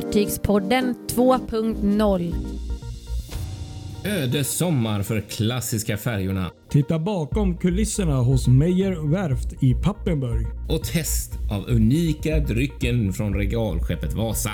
Fartygspodden 2.0. Öde sommar för klassiska färjorna Titta bakom kulisserna hos Meyer Werft i Pappenburg. och test av unika drycken från regalskeppet Vasa.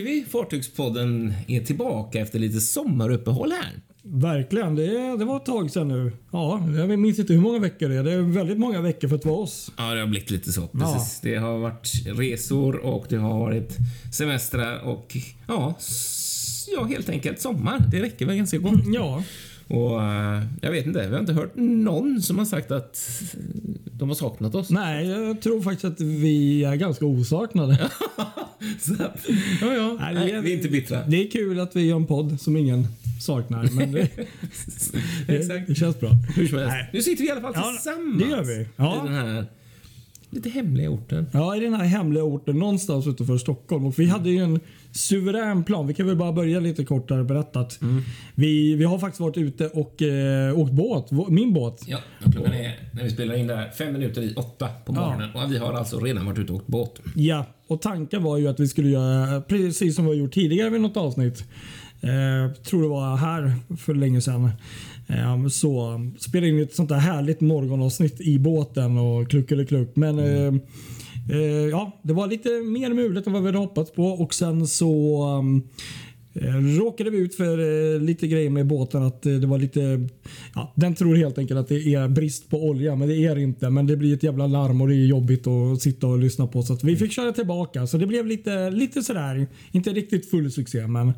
Ja. vi. Fartygspodden är tillbaka efter lite sommaruppehåll här. Verkligen, det, det var ett tag sedan nu. Ja, jag minns inte hur många veckor det är. Det är väldigt många veckor för att vara oss. Ja, det har blivit lite så. Precis. Det har varit resor och det har varit semestrar och ja, ja helt enkelt sommar. Det räcker väl ganska gott. Ja, Och eh, jag vet inte, vi har inte hört någon som har sagt att de har saknat oss. nej, jag tror faktiskt att vi är ganska osaknade. Så ja, ja. Nej, Nej, är- vi är inte bittra. Det är kul att vi gör en podd som ingen saknar, men det, det, det känns bra. Hur som helst. Nej. Nu sitter vi i alla fall Ja, tillsammans. det gör vi. Ja. I den här lite hemliga orten. Ja, i den här hemliga orten någonstans utanför Stockholm. Och vi hade ju en suverän plan. Vi kan väl bara börja lite kortare berättat. Vi, vi har faktiskt varit ute och eh, åkt båt. Min båt. Ja, klockan är, när vi spelar in det här, fem minuter i åtta på Ja. morgonen. Och vi har alltså redan varit ute och åkt båt. Ja, och tanken var ju att vi skulle göra precis som vi har gjort tidigare vid något avsnitt. Eh, tror det var här för länge sedan. Eh, så spelade in ett sånt där härligt morgonavsnitt i båten och kluck eller kluck. Men eh, eh, ja, det var lite mer mulet än vad vi hade hoppats på och sen så um, Eh, råkade vi ut för eh, lite grejer med båten. att eh, det var lite ja, Den tror helt enkelt att det är brist på olja, men det är det inte. Men det blir ett jävla larm och det är jobbigt att sitta och lyssna på. Så att vi fick köra tillbaka. Så det blev lite, lite sådär, inte riktigt full succé, men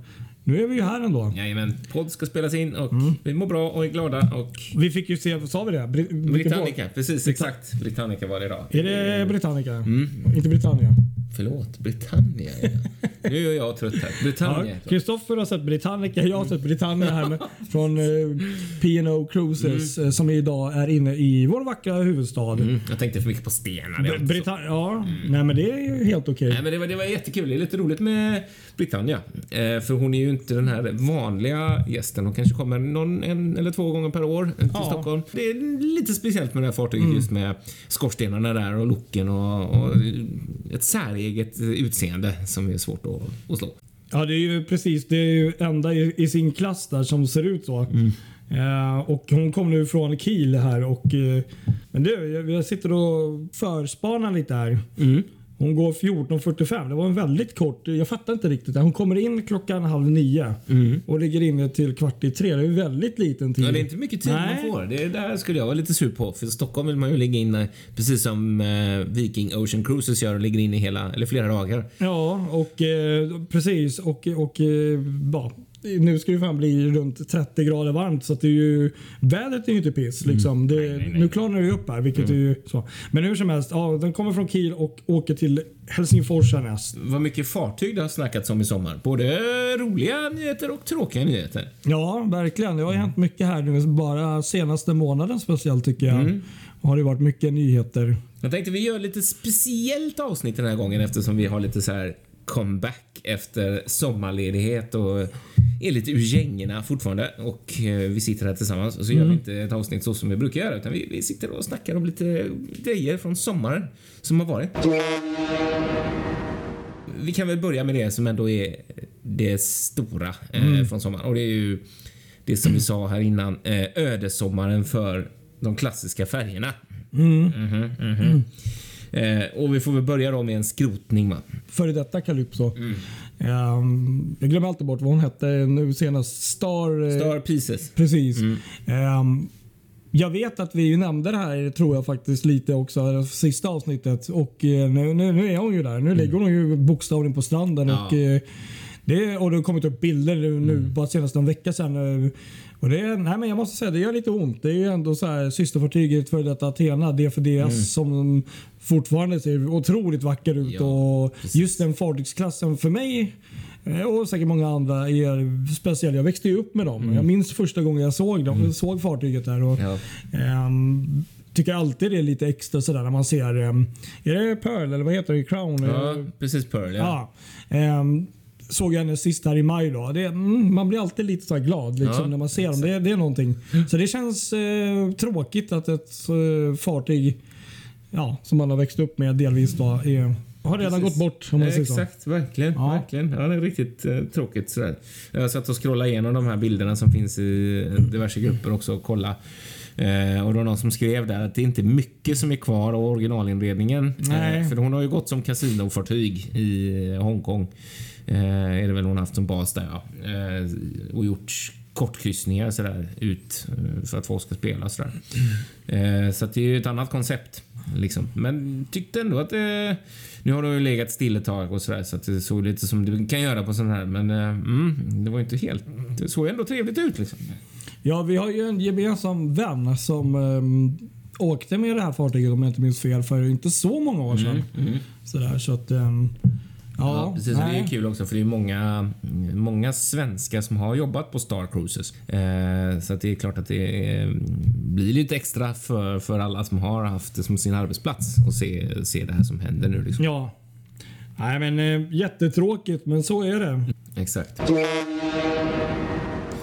nu är vi ju här ändå. Jajamän, podd ska spelas in och Mm. vi mår bra och är glada och Vi fick ju se, sa vi det? Britannica, precis exakt. Britannica var det idag. Är det Britannica? Mm. Inte Britannia? Förlåt, Britannia. ja. nu är jag trött här. Ja, Britannia. Kristoffer har sett Britannica, jag har sett Britannia här med, från eh, P&O Cruises eh, som idag är inne i vår vackra huvudstad. Mm, jag tänkte för mycket på stenar. Br-. Britannia, ja. Nej men det är ju helt okej. Nej, men det, var, det var jättekul. Det är lite roligt med Britannia. Eh, för hon är ju inte den här vanliga gästen. Hon kanske kommer någon, en eller två gånger per år till Ja. Stockholm. Det är lite speciellt med det här fartyget just med skorstenarna där och loken och, och ett säreget utseende som är svårt att, att slå. Ja det är ju precis, det är ju enda i, i sin klass där som ser ut så. Eh, och hon kom nu från Kiel här och eh, men du, jag, jag sitter och förspanar lite här. Hon går 14.45. Det var en väldigt kort. Jag fattar inte riktigt. Hon kommer in klockan halv nio och ligger inne till kvart i tre. Det är väldigt liten tid. Ja, det är inte mycket tid Nej. man får. Det där skulle jag vara lite sur på. För i Stockholm vill man ju ligga inne precis som eh, Viking Ocean Cruises gör och ligger inne hela, eller flera dagar. Ja, och eh, precis. Och, och eh, ja, nu ska det fan bli runt 30 grader varmt så att det är ju, vädret är ju inte piss. Liksom. Det, nej, nej. Nu klarnar det upp här. Vilket är ju så. Men hur som helst, ja, den kommer från Kiel och åker till Helsingfors härnäst. Vad mycket fartyg det har snackats om i sommar. Både roliga nyheter och tråkiga nyheter. Ja, verkligen. Det har ju hänt mycket här nu. Bara senaste månaden speciellt tycker jag. Mm. Har det varit mycket nyheter. Jag tänkte vi gör lite speciellt avsnitt den här gången eftersom vi har lite så här comeback efter sommarledighet och är lite ur gängorna fortfarande och eh, vi sitter här tillsammans och så gör vi inte ett avsnitt så som vi brukar göra utan vi, vi sitter och snackar om lite grejer från sommaren som har varit. Vi kan väl börja med det som ändå är det stora eh, från sommaren och det är ju det som vi sa här innan, eh, ödesommaren för de klassiska färgerna. Mhm, mhm. Eh, och vi får väl börja då med en skrotning va? Före detta Calypso. Mm. Ehm, jag glömmer alltid bort vad hon hette nu senast. Star... eh, Star Pieces. Precis. Mm. Ehm, jag vet att vi nämnde det här tror jag faktiskt lite också det sista avsnittet och eh, nu, nu, nu är hon ju där. Nu ligger hon ju bokstavligen på stranden Mm. Ja. och eh, det, och det har kommit upp bilder nu, Mm. bara senast en vecka sedan. eh, Och det, nej men jag måste säga det gör lite ont. Det är ju ändå så här systerfartyget för detta Athena, DFDS som fortfarande ser otroligt vacker ut. Mm. Ja, och precis. just den fartygsklassen för mig eh, och säkert många andra är speciell. Jag växte ju upp med dem. Jag minns första gången jag såg, dem, såg fartyget där. Och, Mm. Ja. ehm, tycker alltid det är lite extra sådär när man ser, eh, är det Pearl eller vad heter det? Crown? Ja, precis Pearl. Ja. Ja. Ehm, såg jag henne sist här i maj. Då. Det, mm, man blir alltid lite så glad liksom, Ja, när man ser dem. Det, det är någonting. Så det känns eh, tråkigt att ett eh, fartyg ja, som man har växt upp med delvis då, är, har redan Precis. gått bort. Om man säger så. Exakt, verkligen. Ja. verkligen. Ja, det är riktigt eh, tråkigt. Sådär. Jag satt och scrollade igenom de här bilderna som finns i eh, diverse grupper också och kolla. Eh, och det var någon som skrev där att det är inte mycket som är kvar av originalinredningen. Eh, för hon har ju gått som kasinofartyg i eh, Hongkong. Eh, är det väl hon haft som bas där ja. Eh, och gjort kortkryssningar sådär ut eh, för att folk ska spela sådär. Eh, så det är ju ett annat koncept. Liksom. Men tyckte ändå att det... Nu har det ju legat still ett tag och sådär så att det såg lite som du kan göra på sån här men mm, det var inte helt... Det såg ändå trevligt ut liksom. Ja, vi har ju en gemensam vän som ehm, åkte med det här fartyget om jag inte minns fel för inte så många år sedan. Sådär, så att, ehm, ja, precis. Och Det är nej. kul också för det är många, många svenskar som har jobbat på Star Cruises. Eh, så det är klart att det är, blir lite extra för, för alla som har haft det som sin arbetsplats och se, se det här som händer nu. Liksom. Ja. Nej men eh, jättetråkigt men så är det. Exakt.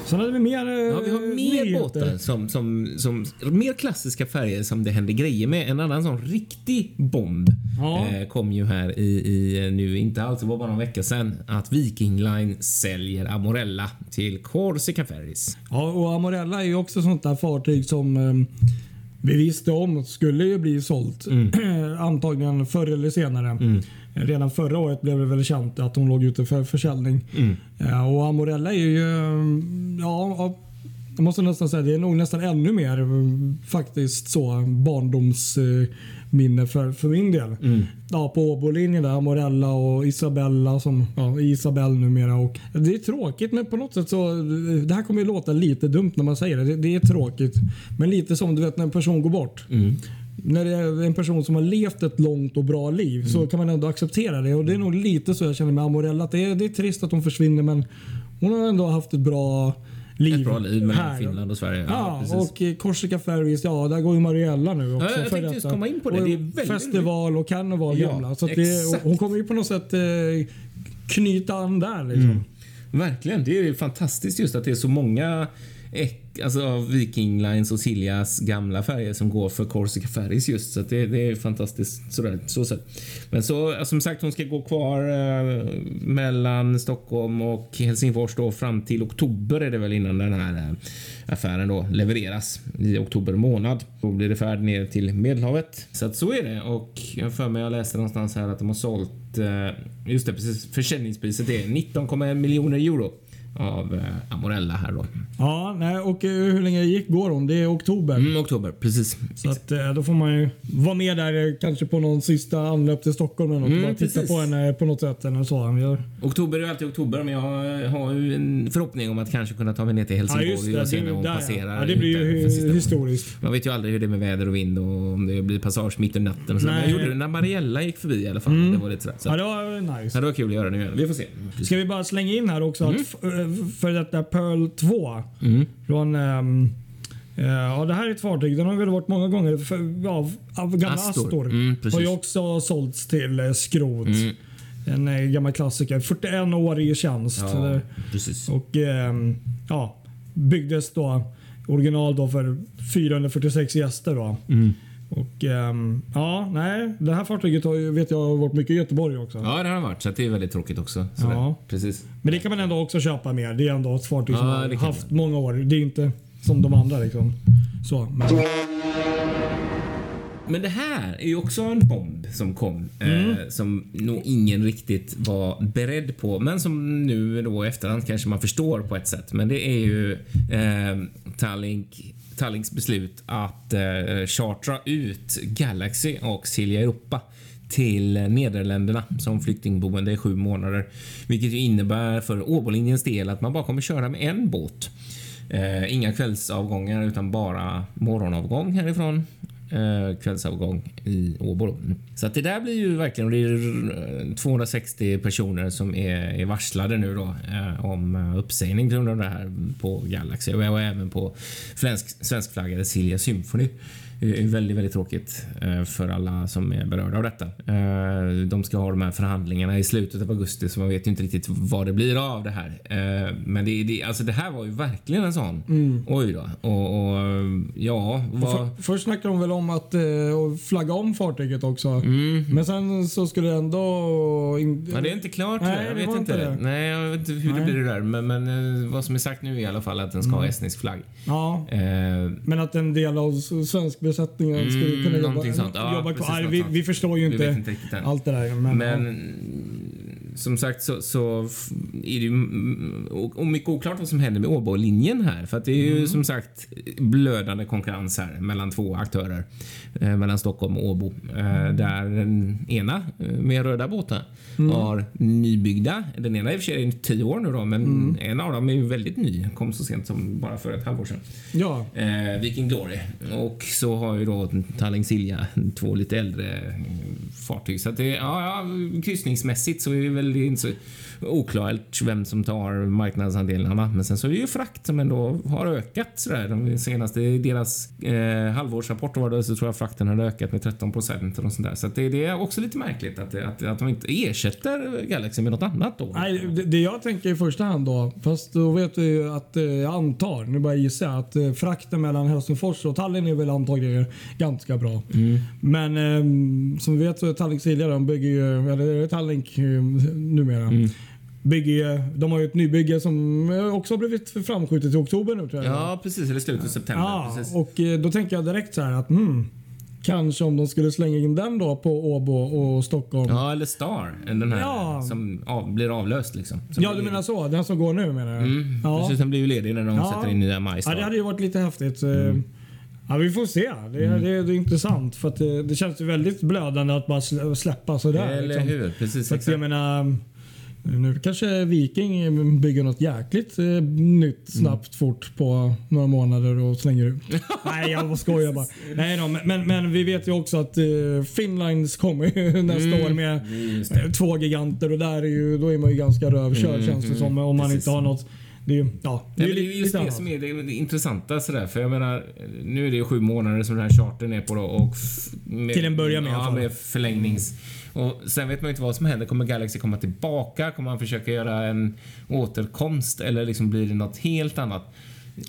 Sen hade vi mer eh, Ja, vi har mer nyheter. båtar som, som, som mer klassiska färger som det händer grejer med. En annan sån riktig bomb Ja. eh, kom ju här i, i nu, inte alls, det var bara någon vecka sedan, att Viking Line säljer Amorella till Corsica Ferries. Ja, och Amorella är ju också sånt där fartyg som eh, vi visste om skulle ju bli sålt. Antagligen förr eller senare. Redan förra året blev det väl känt att hon låg ute för försäljning. Ja, och Amorella är ju, eh, ja, ja, jag måste nästan säga det är nog nästan ännu mer eh, faktiskt så barndomsminne för, för min del. Ja, på Åbolinjen där, Amorella och Isabella som ja, Isabel numera. Och det är tråkigt men på något sätt så, det här kommer ju låta lite dumt när man säger det. Det, det är tråkigt. Men lite som du vet när en person går bort. När det är en person som har levt ett långt och bra liv så kan man ändå acceptera det. Och det är nog lite så jag känner med Amorella. Att det, är, det är trist att hon försvinner men hon har ändå haft ett bra liv. Ett bra liv mellan här. Finland och Sverige. Ja, precis. och eh, Korsika Ferries, ja där går ju Mariella nu också. Ja, jag tänkte just komma in på det. Det är väldigt- Festival och karneval Ja, gamla. Så det, hon kommer ju på något sätt eh, knyta an där liksom. Verkligen. Det är fantastiskt just att det är så många alltså av Viking Lines och Siljas gamla färger som går för Corsica Ferries just. Så att det, det är fantastiskt sådär, så sätt. Men så som sagt, hon ska gå kvar eh, mellan Stockholm och Helsingfors då fram till oktober är det väl innan den här eh, affären då levereras i oktober månad. Då blir det färd ner till Medelhavet. Så att så är det och jag har för mig jag läste någonstans här att de har sålt eh, just det precis försäljningspriset är 19,1 miljoner euro av eh, Amorella här då. Ja, nej, och eh, hur länge gick går hon? Det är oktober. Mm, oktober, precis. Så att, eh, då får man ju vara med där kanske på någon sista anlöp till Stockholm eller något. Mm, bara titta på henne på något sätt. Eller så. Oktober är alltid oktober men jag har ju en förhoppning om att kanske kunna ta mig ner till Helsingborg och se när hon där, passerar. ja. ja, det blir ju historiskt. Man vet ju aldrig hur det är med väder och vind och om det blir passage mitt i natten. Och så. Nej. jag gjorde det när Mariella gick förbi i alla fall. Det var lite sådär. Så. Ja, det var nice. Ja, det var kul att göra nu. Vi får se. Ska vi bara slänga in här också Mm. att för detta Pearl 2 Mm. från eh, Ja, det här är ett fartyg. Den har väl varit många gånger. För, ja, av gamla Astor. Astor. Mm, har ju också sålts till eh, skrot. Mm. En eh, gammal klassiker. 41 år i tjänst. Ja. Och ehm, ja, byggdes då original då för 446 gäster. Då. Mm. Och ehm, ja, nej. Det här fartyget har ju, vet jag har varit mycket i Göteborg också. Ja, det har det varit. Så det är väldigt tråkigt också. Sådär. Ja. Precis. Men det kan man ändå också köpa mer. Det är ändå ett fartyg som Ja, har haft många år. Det är inte som de andra liksom. Så, men, Men det här är ju också en bomb som kom. Mm. Eh, som nog ingen riktigt var beredd på. Men som nu då i efterhand kanske man förstår på ett sätt. Men det är ju eh, Tallink, Tallinks beslut att eh, chartra ut Galaxy och Silja Europa till Nederländerna som flyktingboende i sju månader. Vilket ju innebär för Åbolinjens del att man bara kommer köra med en båt. Eh, inga kvällsavgångar utan bara morgonavgång härifrån. Eh, kvällsavgång i Åbo. Så att det där blir ju verkligen det är eh, 260 personer som är, är varslade nu då eh, om eh, uppsägning på grund av det här på Galaxy och, och även på svensk, svenskflaggade Silja Symphony. Det är väldigt, väldigt tråkigt eh, för alla som är berörda av detta. Eh, De ska ha de här förhandlingarna i slutet av augusti så man vet ju inte riktigt vad det blir av det här. Eh, Men det, det, alltså det här var ju verkligen en sån. Oj då. Och, och ja, vad... För, först snackade de väl om att flagga om fartyget också. Mm. Men sen så skulle det ändå... In, Ja, det är inte klart. Nej, jag det vet inte. det. Nej, jag vet inte hur det Nej. blir det där. Men, men vad som är sagt nu är i alla fall att den ska ha estnisk flagg. ja, Eh, men att en del av s- svenskbesättningen Mm, skulle kunna jobba, någonting sånt. Ja, jobba precis, kvar. något Vi, sånt. vi förstår ju vi inte, vet inte riktigt än. allt det där. Men, Men. Som sagt så, så är det ju mm, och mycket oklart vad som händer med Åbo-linjen här. För att det är ju Mm. som sagt blödande konkurrens här mellan två aktörer. Eh, mellan Stockholm och Åbo. Eh, där den ena eh, med röda båtar Mm. har nybyggda. Den ena i och för sig är tio år nu då, men Mm. en av dem är ju väldigt ny. Kom så sent som bara för ett halvår sedan. ja. Eh, Viking Glory. Och så har ju då Tallink Silja två lite äldre eh, fartyg. Så att det, ja, ja, kryssningsmässigt så är det väl inte så oklart vem som tar marknadsandelarna. Men sen så är det ju frakt som ändå har ökat sådär. De senaste, i deras eh, halvårsrapport var det så tror jag frakten hade ökat med 13 procent och sånt där. Så det, det är också lite märkligt att, att, att de inte ersätter Galaxy med något annat då. Nej, det, det jag tänker i första hand då, fast då vet vi ju att eh, jag antar, nu bara gissar jag, att eh, frakten mellan Helsingfors och Tallinn är väl antagligen ganska bra. Men eh, som vi vet så är Tallink Silja, de bygger ju, eller är det Tallink eh, numera? Bygger ju, de har ju ett nybygge som eh, också har blivit framskjutet till oktober nu tror jag. Ja, precis. Eller slutet av september. Ja, precis. och eh, då tänker jag direkt så här att hmm, kanske om de skulle slänga in den då på Åbo och Stockholm. Ja, eller Star. Den här Ja. som av, blir avlöst liksom. Som Ja, du menar så? Den som går nu menar jag? Mm, ja. Precis, den blir ju ledig när de Ja. sätter in nya Ja, majstar. det hade ju varit lite häftigt. Eh, Mm. Ja, vi får se. Det, det, det är intressant för att det, det känns ju väldigt blödande att bara slä- släppa sådär. Eller liksom. hur? Precis, För exakt. jag menar, nu kanske Viking bygger något jäkligt eh, nytt snabbt fort på några månader och slänger ut. Nej, jag skojar bara. Nej då, men, men, vi vet ju också att eh, Finlines kommer ju nästa Mm. år med Just eh, två giganter och där är ju, då är man ju ganska rövkörd Mm, känns det mm, som. Om man inte har något. Det är, ju- ja, det Nej, är ju just lite det annat. som är det, det intressanta sådär. För jag menar, nu är det ju sju månader som den här chartern är på då. Och med, Till en början med Ja, med förlängnings... Och sen vet man ju inte vad som händer. Kommer Galaxy komma tillbaka? Kommer man försöka göra en återkomst? Eller liksom blir det något helt annat?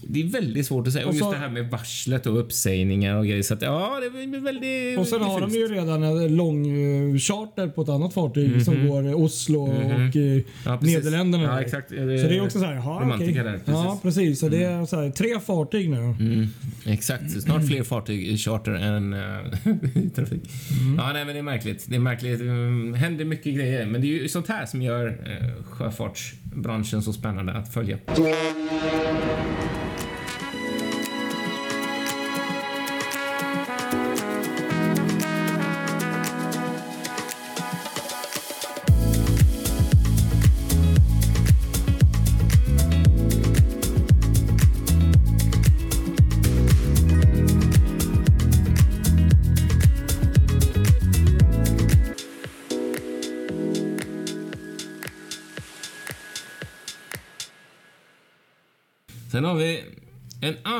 Det är väldigt svårt att säga. Och, Och så- just det här med varslet och uppsägningar och grejer. Så att, ja, det blir väldigt Och sen har de ju redan en lång eh, charter på ett annat fartyg som går eh, Oslo och eh, Mhm. Ja, precis. Nederländerna. Ja, exakt. Så det är också så här, jaha, okej. där, precis. Ja, precis. Så det är så här, tre fartyg nu. Mm, exakt. Så Snart fler fartyg i charter än äh, i trafik. Ja, nej, men det är märkligt. Det är märkligt. Det händer mycket grejer. Men det är ju sånt här som gör sjöfartsbranschen så spännande att följa.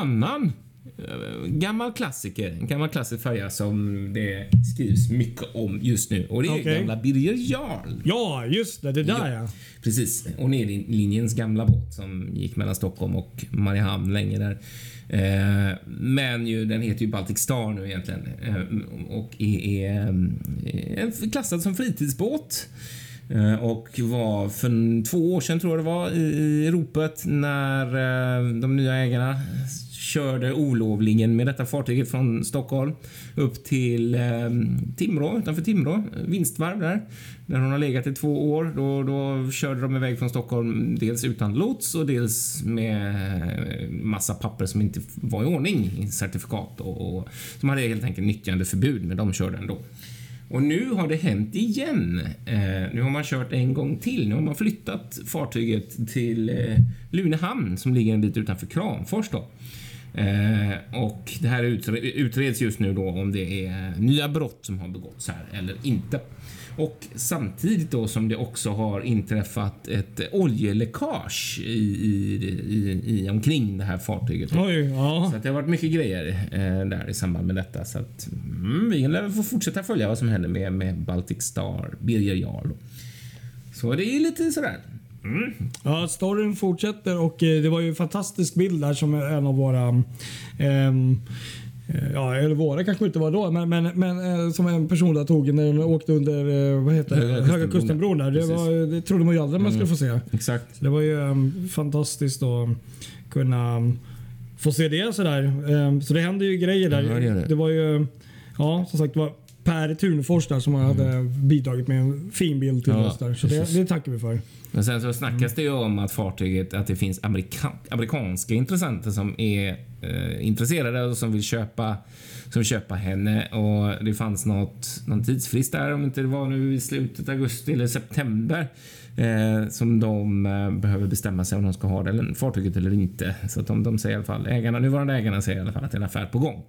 Annan eh, gammal klassiker. En gammal klassisk färja som det skrivs mycket om just nu. Och det är Okej. gamla Birger Jarl. Ja, just det. Det där ja. Precis. Och Nederlinjens gamla båt som gick mellan Stockholm och Mariehamn länge där. Eh, men ju, den heter ju Baltic Star nu egentligen eh, och är, klassad som fritidsbåt. Och var för två år sedan tror jag det var i, ropet när de nya ägarna körde olovligen med detta fartyget från Stockholm upp till eh, Timrå, utanför Timrå, vinstvarv där. Där hon har legat i två år. Då, då körde de iväg från Stockholm dels utan lots och dels med eh, massa papper som inte var i ordning, certifikat och, och som hade helt enkelt nyttjandeförbud, men de körde ändå. Och nu har det hänt igen. Eh, nu har man kört en gång till. Nu har man flyttat fartyget till eh, Lunehamn som ligger en bit utanför Kramfors. Då. Eh, och det här utre- utreds just nu då om det är nya brott som har begåtts här eller inte. Och samtidigt då som det också har inträffat ett oljeläckage i, i, i, i omkring det här fartyget. Oj, ja. Så det har varit mycket grejer eh, där i samband med detta. Så att mm, vi lär få fortsätta följa vad som händer med, med Baltic Star, Birger Jarl. Så det är lite sådär. Mm. Ja, storyn fortsätter och eh, det var ju en fantastisk bild där som en av våra eh, Ja, eller våra kanske inte var då, men, men, men eh, som en person där tog när den åkte under vad heter det? Höga Höga Kustenbron. Där. Det, var, det trodde man ju aldrig man skulle få se. Exakt. Så det var ju ehm, fantastiskt att kunna um, få se det sådär. Ehm, så det händer ju grejer där. Ja, det gör det. var ju, ja som sagt, det var Per Thunfors där som hade bidragit med en fin bild till Mm. Ja, oss där. Så det, det tackar vi för. Men sen så snackas det ju om att fartyget, att det finns amerika, amerikanska intressenter som är eh, intresserade och som vill köpa som vill köpa henne och det fanns något, någon tidsfrist där om inte det var nu i slutet av augusti eller september eh, som de eh, behöver bestämma sig om de ska ha det eller, fartyget eller inte. Så att de, de säger i alla fall, ägarna, nuvarande ägarna säger i alla fall att det är en affär på gång.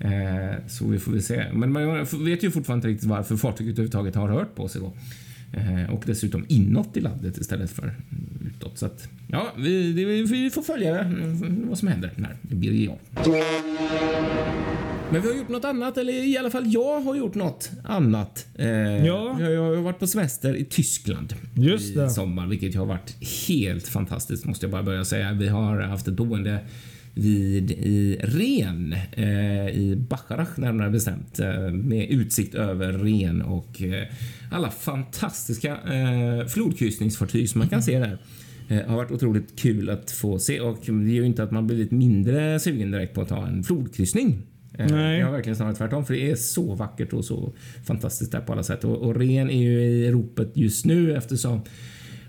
Eh, så vi får väl se. Men man vet ju fortfarande inte riktigt varför fartyget överhuvudtaget har rört på sig då. Eh, och dessutom inåt i landet istället för utåt. Så att, ja, vi, vi får följa vad som händer när det blir jag. Men vi har gjort något annat, eller i alla fall jag har gjort något annat. Eh, Ja. Jag jag har varit på semester i Tyskland Just i det. sommar, vilket har varit helt fantastiskt måste jag bara börja säga. Vi har haft ett boende vid i Ren, eh, i Bacharach närmare bestämt, eh, med utsikt över Ren och eh, alla fantastiska eh, flodkryssningsfartyg som man kan se där. Eh, har varit otroligt kul att få se och det gör ju inte att man blivit mindre sugen direkt på att ta en flodkryssning. Eh, Nej. Jag har verkligen snarare tvärtom för det är så vackert och så fantastiskt där på alla sätt. Och, och Ren är ju i ropet just nu eftersom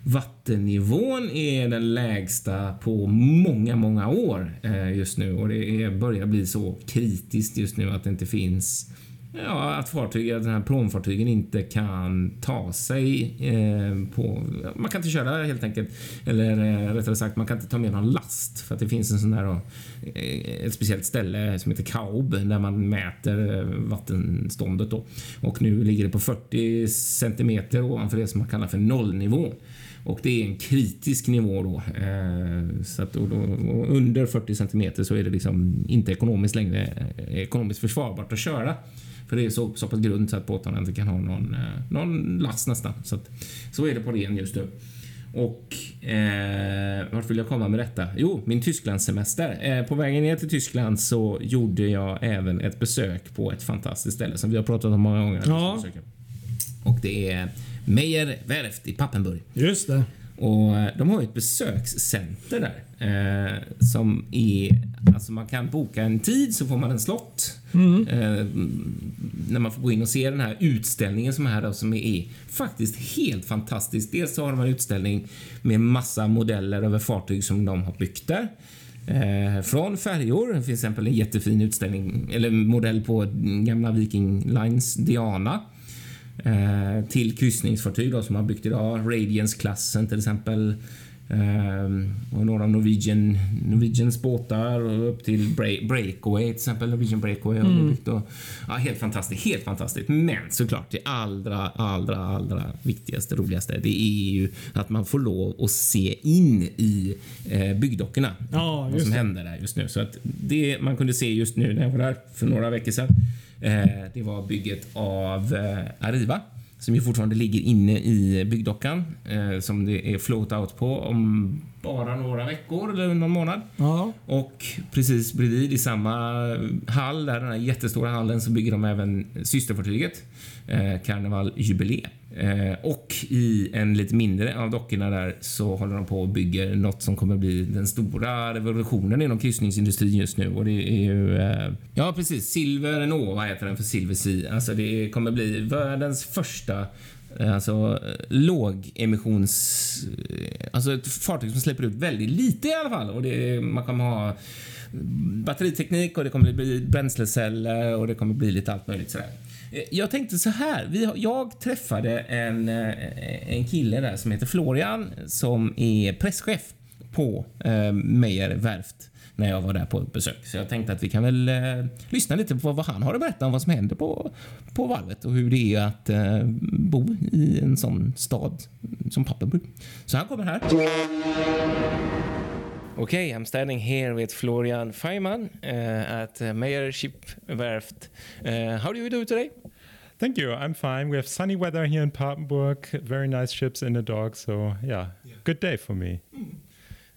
Vattennivån är den lägsta på många, många år eh, just nu och det börjar bli så kritiskt just nu att det inte finns Ja, att fartyg, att den här pråmfartygen inte kan ta sig eh, på... Man kan inte köra helt enkelt. Eller eh, rättare sagt, man kan inte ta med någon last. För att det finns en sån där eh, ett speciellt ställe som heter Kaub där man mäter eh, vattenståndet då. Och nu ligger det på 40 centimeter ovanför det som man kallar för nollnivå. Och det är en kritisk nivå då. Eh, så att då, då, och under 40 centimeter så är det liksom inte ekonomiskt längre eh, ekonomiskt försvarbart att köra. För det är så, så pass grunt så att båtarna inte kan ha någon, eh, någon last nästan. Så, att, så är det på ren just nu. Och eh, vart vill jag komma med detta? Jo, min Tysklandssemester. Eh, på vägen ner till Tyskland så gjorde jag även ett besök på ett fantastiskt ställe som vi har pratat om många gånger. Ja. Och det är Meyer Werft i Pappenburg. Just det. Och eh, de har ju ett besökscenter där. Eh, som är... Alltså man kan boka en tid så får man en slott. Eh, när man får gå in och se den här utställningen som är här då, som är faktiskt helt fantastisk. Dels så har de en utställning med massa modeller över fartyg som de har byggt där. Eh, från färjor, till exempel en jättefin utställning, eller modell på gamla Viking Lines Diana. Eh, till kryssningsfartyg då, som har byggt idag. Radiance-klassen till exempel. Eh, och några Norwegian, Norwegians båtar och upp till Break, Breakaway till exempel. Norwegian Breakaway har de byggt. Och, ja, helt fantastiskt, helt fantastiskt. Men såklart det allra, allra, allra viktigaste, roligaste, det är ju att man får lov att se in i eh, byggdockorna. Ja, vad som det. händer där just nu. Så att det man kunde se just nu när jag var där för några veckor sedan, det var bygget av eh, Arriva som ju fortfarande ligger inne i byggdockan eh, som det är float out på om bara några veckor eller någon månad. Ja. Och precis bredvid i samma hall, där den här jättestora hallen, så bygger de även systerfartyget eh, Carnival Jubilee. Eh, och i en lite mindre av dockorna där så håller de på och bygger något som kommer bli den stora revolutionen inom kryssningsindustrin just nu. Och det är ju... Eh, ja, precis. Silver Nova heter den för Silver Sea. Alltså det kommer bli världens första Eh, alltså lågemissions... Eh, alltså ett fartyg som släpper ut väldigt lite i alla fall. Och det, man kommer ha batteriteknik och det kommer bli bränsleceller och det kommer bli lite allt möjligt sådär. Eh, jag tänkte så här. Vi, jag träffade en, en kille där som heter Florian som är presschef på eh, Meyer Werft när jag var där på besök. Så jag tänkte att vi kan väl eh, lyssna lite på vad han har att berätta om vad som händer på, på varvet och hur det är att eh, bo i en sån stad som Papenburg. Så han kommer här. Okay, I'm standing here with Florian Feiman uh, at uh, Meyer Ship Werft. Uh, how do you do today? Thank you. I'm fine. We have sunny weather here in Papenburg, very nice ships in the dock. So, yeah, yeah. good day for me.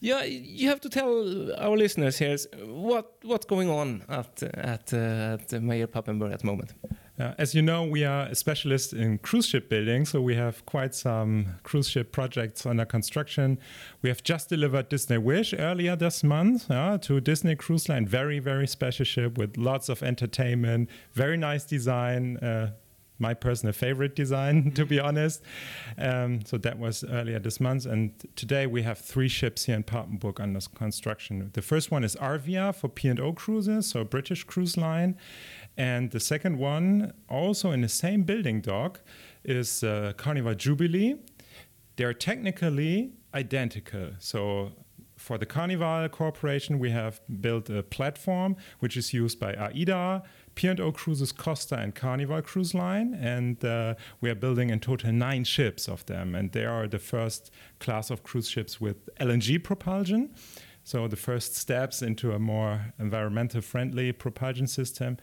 Yeah, you have to tell our listeners here what what's going on at at uh, at Meyer Papenburg at the moment. Uh, as you know, we are a specialist in cruise ship building, so we have quite some cruise ship projects under construction. We have just delivered Disney Wish earlier this month uh, to Disney Cruise Line. Very, very special ship with lots of entertainment, very nice design. Uh, my personal favorite design, to be honest. Um, so that was earlier this month. And today we have three ships here in Papenburg under construction. The first one is Arvia for P&O cruises, so a British cruise line. And the second one, also in the same building dock, is uh, Carnival Jubilee. They're technically identical. So for the Carnival Corporation, we have built a platform which is used by AIDA, P&O Cruises, Costa, and Carnival Cruise Line, and uh, we are building in total nine ships of them, and they are the first class of cruise ships with LNG propulsion. So the first steps into a more environmental friendly propulsion system.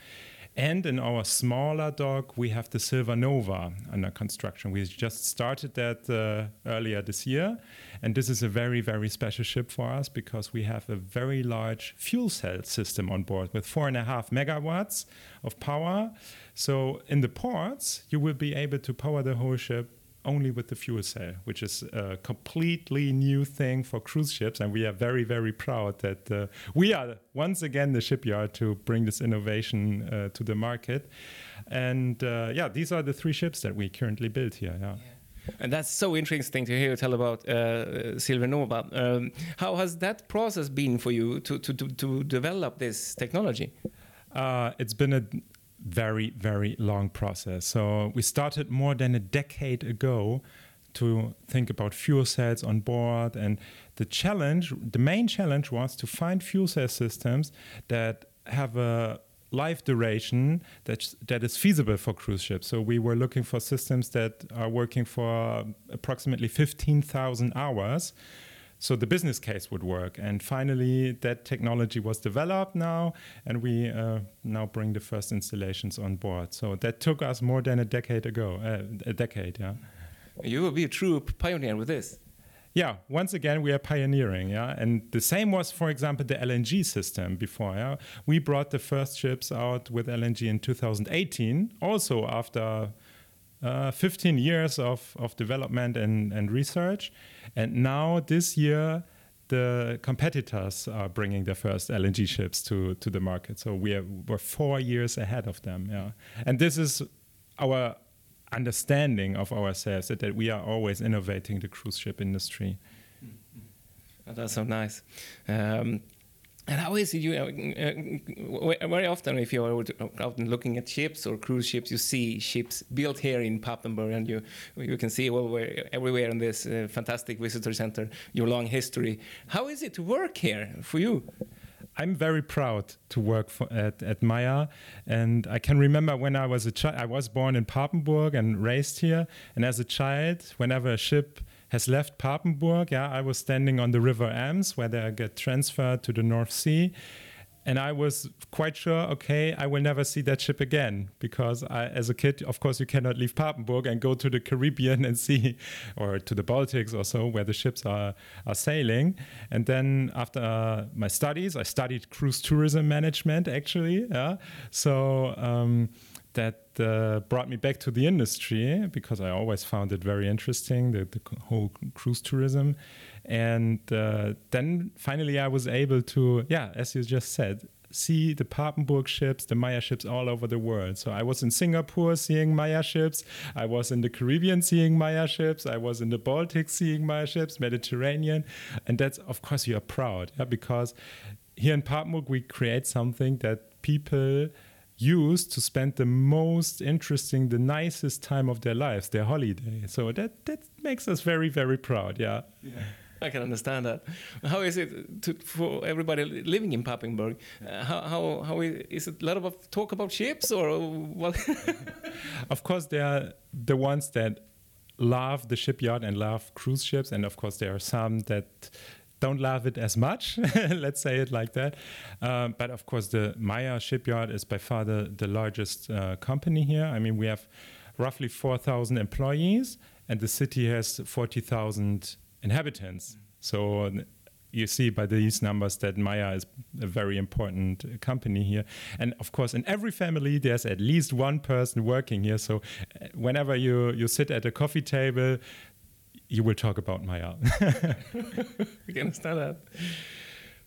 And in our smaller dock, we have the Silver Nova under construction. We just started that uh, earlier this year. And this is a very, very special ship for us because we have a very large fuel cell system on board with four and a half megawatts of power. So in the ports, you will be able to power the whole ship only with the fuel cell, which is a completely new thing for cruise ships. And we are very, very proud that uh, we are once again the shipyard to bring this innovation uh, to the market. And uh, yeah, these are the three ships that we currently build here. Yeah. And that's so interesting to hear you tell about uh, Silver Nova. Um, how has that process been for you to, to, to, to develop this technology? Uh, it's been a very, very long process. So we started more than a decade ago to think about fuel cells on board. And the challenge, the main challenge was to find fuel cell systems that have a life duration that that is feasible for cruise ships. So we were looking for systems that are working for approximately 15,000 hours so the business case would work. And finally, that technology was developed now, and we uh, now bring the first installations on board. So that took us more than a decade ago, uh, a decade, yeah. You will be a true pioneer with this. Yeah, once again, we are pioneering. Yeah, and the same was, for example, the LNG system before. Yeah, we brought the first ships out with LNG in 2018, also after uh, 15 years of, of development and, and research. And now this year, the competitors are bringing their first LNG ships to, to the market. So we are, we're four years ahead of them. Yeah. And this is our understanding of ourselves that, that we are always innovating the cruise ship industry. That's so nice. Um, and how is it? You uh, very often, if you're out looking at ships or cruise ships, you see ships built here in Papenburg, and you you can see well everywhere in this uh, fantastic visitor center your long history. How is it to work here for you? I'm very proud to work for, at, at Maya. And I can remember when I was a child, I was born in Papenburg and raised here. And as a child, whenever a ship has left Papenburg. Yeah, I was standing on the River Ems where they get transferred to the North Sea. And I was quite sure, okay, I will never see that ship again because I, as a kid, of course, you cannot leave Papenburg and go to the Caribbean and see, or to the Baltics or so, where the ships are, are sailing. And then after uh, my studies, I studied cruise tourism management actually. Yeah. So, um, that uh, brought me back to the industry because I always found it very interesting, the, the whole cruise tourism. And uh, then finally, I was able to, yeah, as you just said, see the Papenburg ships, the Maya ships all over the world. So I was in Singapore seeing Maya ships. I was in the Caribbean seeing Maya ships. I was in the Baltic seeing Maya ships, Mediterranean. And that's, of course, you are proud yeah, because here in Papenburg, we create something that people use to spend the most interesting, the nicest time of their lives, their holiday. So that that makes us very very proud. Yeah. yeah. I can understand that. How is it to, for everybody living in Papenburg? Uh, how, how, how is, is it a lot of talk about ships or what? of course, there are the ones that love the shipyard and love cruise ships, and of course, there are some that don't love it as much. Let's say it like that. Um, but of course, the Maya shipyard is by far the, the largest uh, company here. I mean, we have roughly 4,000 employees, and the city has 40,000 inhabitants. So you see by these numbers that Maya is a very important company here. And of course, in every family, there's at least one person working here. So uh, whenever you, you sit at a coffee table, you will talk about Maya. we can understand that.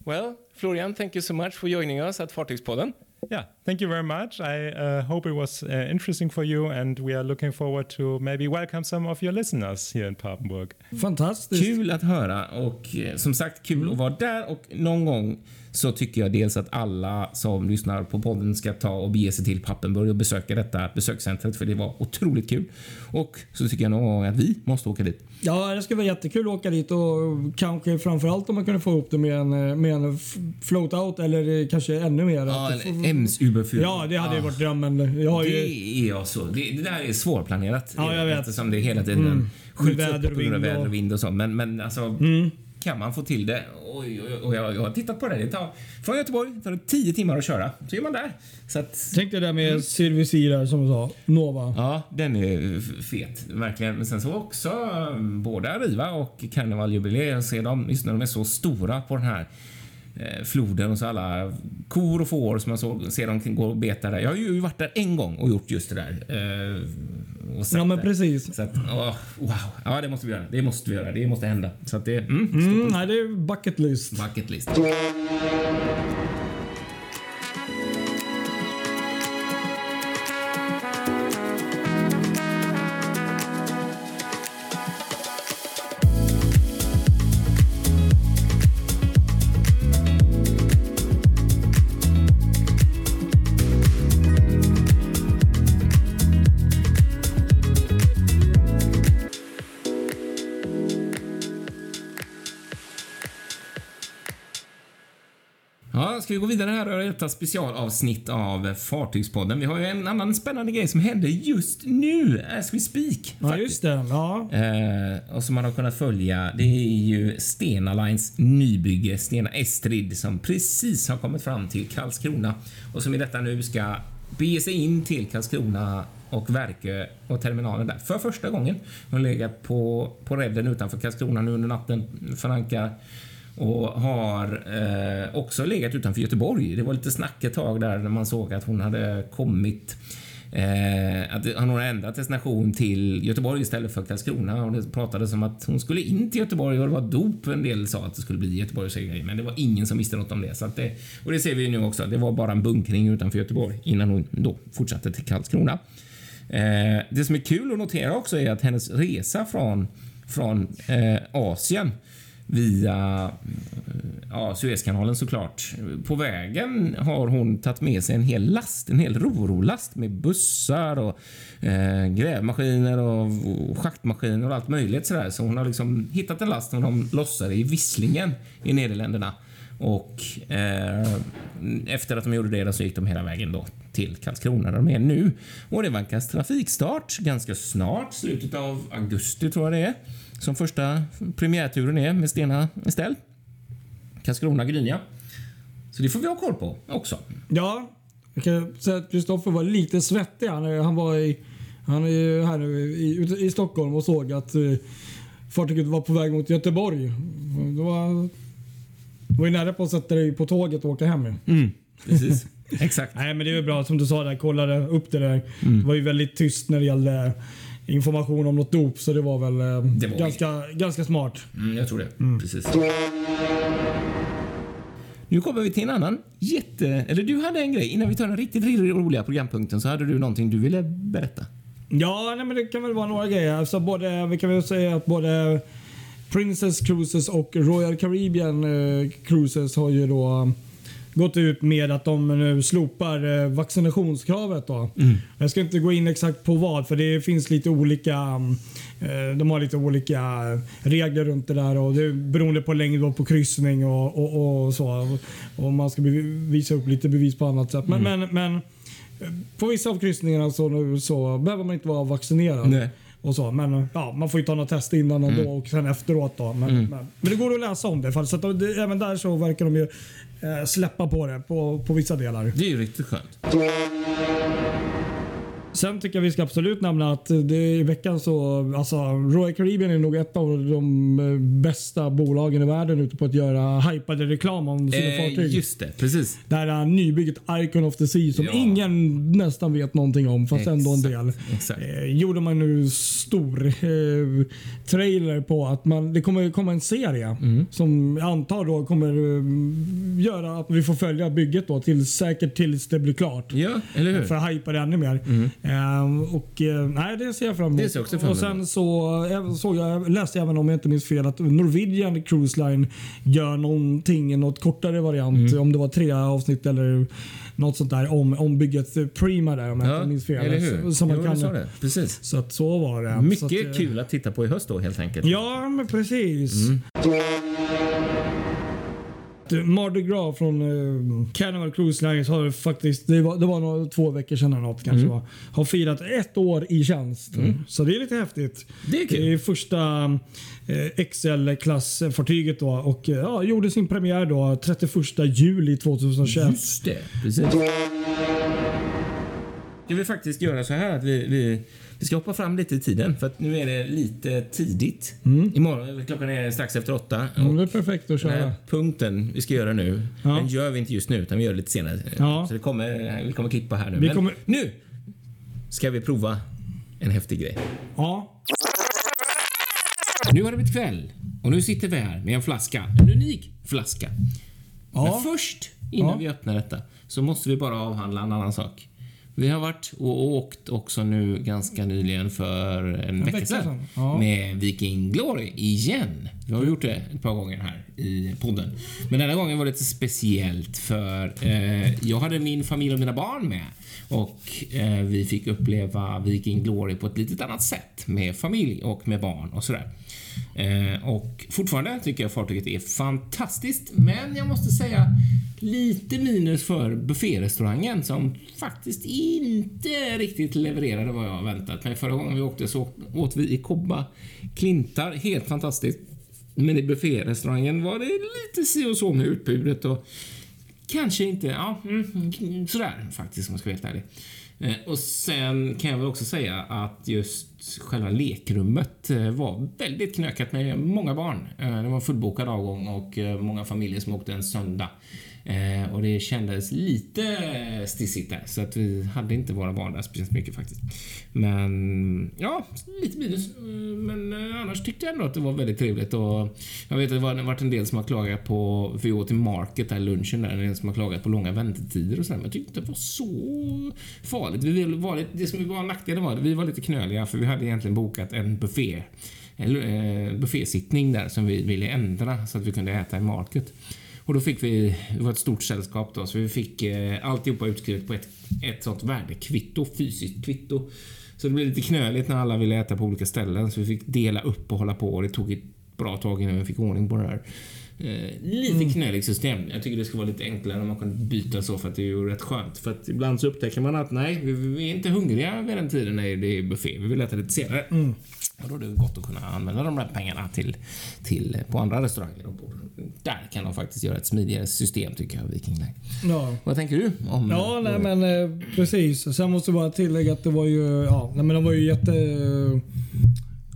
Well, Florian, thank you so much for joining us at Fartygspodden. Yeah, thank you very much. I uh, hope it was uh, interesting for you, and we are looking forward to maybe welcome some of your listeners here in Papenburg. Fantastiskt. Kul att höra och eh, som sagt kul att vara där och någon gång så tycker jag dels att alla som lyssnar på podden ska ta och bege sig till Pappenburg och besöka detta besökscentret för det var otroligt kul. Och så tycker jag gång att vi måste åka dit. Ja, det skulle vara jättekul att åka dit och kanske framförallt om man kunde få ihop det med en, med en float-out eller kanske ännu mer. Ja, en ems uberfyr Ja, det hade ju varit drömmen. Jag det ju, är jag så. Det, det där är svårplanerat. Ja, jag vet. Eftersom det hela tiden Mm. skjuts upp på och grund av väder och- och vind och så. Men, men alltså, Mm. kan man få till det? Oj, oj, oj, jag, jag har tittat på det. det tar, från Göteborg tar det 10 timmar att köra. Så är man där. Så att, Tänk dig det med Cervisi där som du sa. Nova. Ja, den är fet. Verkligen. Men sen så också um, både Arriva och Carnival Jubilee, ser de, just när de är så stora på den här floden och så alla kor och får som man så, ser dem gå och beta där. Jag har ju varit där en gång och gjort just det där. Eh, Ja, men precis. Så att, åh, wow. Ja, det måste vi göra. Det måste vi göra. Det måste hända. Så att det mm, Mm, nej, det är bucket list. bucket list. Vi gå vidare här och detta specialavsnitt av Fartygspodden. Vi har ju en annan spännande grej som händer just nu, as we speak. Ja, faktiskt. just det. Ja. Eh, och som man har kunnat följa, det är ju Stena Lines nybygge Stena Estrid som precis har kommit fram till Karlskrona och som i detta nu ska bege sig in till Karlskrona och Verkö och terminalen där för första gången. De legat på, på redden utanför Karlskrona nu under natten för ankar och har eh, också legat utanför Göteborg. Det var lite snack ett tag där när man såg att hon hade kommit Eh, att hon har ändrat destination till Göteborg istället för Karlskrona och det pratades om att hon skulle in till Göteborg och det var dop. En del sa att det skulle bli Göteborg men det var ingen som visste något om det. Så att det. Och det ser vi ju nu också. Det var bara en bunkring utanför Göteborg innan hon då fortsatte till Karlskrona. Eh, det som är kul att notera också är att hennes resa från, från eh, Asien via eh, ja, Suezkanalen såklart. På vägen har hon tagit med sig en hel last, en hel rorolast med bussar och eh, grävmaskiner och, och schaktmaskiner och allt möjligt sådär. Så hon har liksom hittat en last som de lossade i Visslingen i Nederländerna. Och eh, efter att de gjorde det så gick de hela vägen då till Karlskrona där de är nu. Och det vankas trafikstart ganska snart, slutet av augusti tror jag det är. Som första premiärturen är med Stena Estelle. Karlskrona Grynia. Så det får vi ha koll på också. Ja, jag kan säga att Kristoffer var lite svettig. Han, han var i, han är ju här nu i, i Stockholm och såg att uh, fartyget var på väg mot Göteborg. Det var, det var ju nära på att sätta dig på tåget och åka hem. ju. Precis. Exakt. Nej men det är ju bra som du sa där, kollade upp det där. Mm. Det var ju väldigt tyst när det gällde information om något dop så det var väl eh, Det var ganska, ganska smart. Mm, jag tror det. Precis. Nu kommer vi till en annan jätte... Eller du hade en grej. Innan vi tar den riktigt, riktigt roliga programpunkten så hade du någonting du ville berätta. Ja, nej, men det kan väl vara några grejer. Alltså både, vi kan väl säga att både Princess Cruises och Royal Caribbean eh, Cruises har ju då gått ut med att de nu slopar eh, vaccinationskravet. Då. Jag ska inte gå in exakt på vad för det finns lite olika eh, de har lite olika regler runt det där och det är beroende på längd på kryssning och, och, och så. Och man ska visa upp lite bevis på annat sätt. Men, men, men eh, på vissa av kryssningarna så, nu, så behöver man inte vara vaccinerad. Nej. Och så. Men ja, man får ju ta något test innan ändå och sen efteråt. Då. Men, men, men det går att läsa om det. För, så att, det, även där så verkar de ju eh, släppa på det på, på vissa delar. Det är ju riktigt skönt. Sen tycker jag vi ska absolut nämna att det i veckan så, alltså Royal Caribbean är nog ett av de eh, bästa bolagen i världen ute på att göra hypade reklam om sina Eh, fartyg. just det, precis. Det här är nybygget Icon of the Sea som Ja. ingen nästan vet någonting om fast ändå en del. Exakt. Eh, gjorde man nu stor eh, trailer på att man, det kommer komma en serie Mm. som jag antar då kommer eh, göra att vi får följa bygget då till säkert tills det blir klart. Ja, eller hur? För att hypa det ännu mer. Ehm, och, eh, nej, det ser jag fram emot. Det ser jag också fram och emot. sen så även- såg jag, läste jag även om jag inte minns fel att Norwegian Cruise Line gör någonting, något kortare variant. Mm. Om det var tre avsnitt eller något sånt där om, om bygget Prima där om jag Ja, inte minns fel. eller hur? Så, som man jo, kan, det. Precis. så att så var det. så Mycket att, eh, kul att titta på i höst då helt enkelt. Ja, men precis. Mm. Mardi Gras från uh, Carnival Cruise Lines har faktiskt, det var, det var nog två veckor sedan eller något kanske Mm. var, har firat ett år i tjänst. Så det är lite häftigt. Det är kul. Det är första eh, XL-klassfartyget då och eh, ja, gjorde sin premiär då 31 juli 2021. Just det, precis. Ska vi faktiskt göra så här att vi, vi, vi ska hoppa fram lite i tiden för att nu är det lite tidigt. Imorgon, klockan är strax efter åtta. Mm, det är perfekt att den köra. här punkten vi ska göra nu, Ja. den gör vi inte just nu utan vi gör det lite senare. Ja. Så det kommer, vi kommer klippa här nu. Vi Men kommer- nu ska vi prova en häftig grej. Ja. Nu har det blivit kväll och nu sitter vi här med en flaska. En unik flaska. Ja. Men först, innan Ja. vi öppnar detta, så måste vi bara avhandla en annan sak. Vi har varit och åkt också nu ganska nyligen för en, vecka vecka sedan, ja. med Viking Glory igen. Vi har gjort det ett par gånger här i podden. Men denna gången var det lite speciellt för eh, jag hade min familj och mina barn med och eh, vi fick uppleva Viking Glory på ett litet annat sätt med familj och med barn och sådär. Eh, och fortfarande tycker jag fartyget är fantastiskt, men jag måste säga lite minus för bufférestaurangen som faktiskt inte riktigt levererade vad jag väntat mig. Förra gången vi åkte så åt vi i Kobba Klintar, helt fantastiskt. Men i bufférestaurangen var det lite si och så med utbudet och kanske inte, ja, mm, mm sådär faktiskt om jag ska vara helt ärlig. Eh, och sen kan jag väl också säga att just själva lekrummet eh, var väldigt knökat med många barn. Eh, Det var fullbokad avgång och många familjer som åkte en söndag. Eh, Och det kändes lite stissigt där, så att vi hade inte våra barn där speciellt mycket faktiskt. Men ja, lite minus. Eh, men eh, annars tyckte jag ändå att det var väldigt trevligt och jag vet att det har varit en del som har klagat på, för vi åt till Market där lunchen där, en del som har klagat på långa väntetider och sådär, men jag tyckte inte det var så farligt. Vi var lite, det som var nackdelen var att vi var lite knöliga för vi hade egentligen bokat en buffé en eh, buffésittning där som vi ville ändra så att vi kunde äta i Market. Och då fick vi, det var ett stort sällskap då, så vi fick eh, alltihopa utskrivet på ett, ett sånt värdekvitto, fysiskt kvitto. Så det blev lite knöligt när alla ville äta på olika ställen så vi fick dela upp och hålla på och det tog ett bra tag innan vi fick ordning på det här. Eh, lite knöligt system. Jag tycker det skulle vara lite enklare om man kunde byta så för att det är ju rätt skönt. För att ibland så upptäcker man att nej, vi, vi är inte hungriga vid den tiden när det är buffé. Vi vill äta lite senare. Och då är det gott att kunna använda de där pengarna till, till på andra restauranger. Och där kan de faktiskt göra ett smidigare system tycker jag, Viking Line. Ja. Vad tänker du om... Ja, nej, men eh, precis. Sen måste jag bara tillägga att det var ju, ja, nej, men de var ju jätte... eh,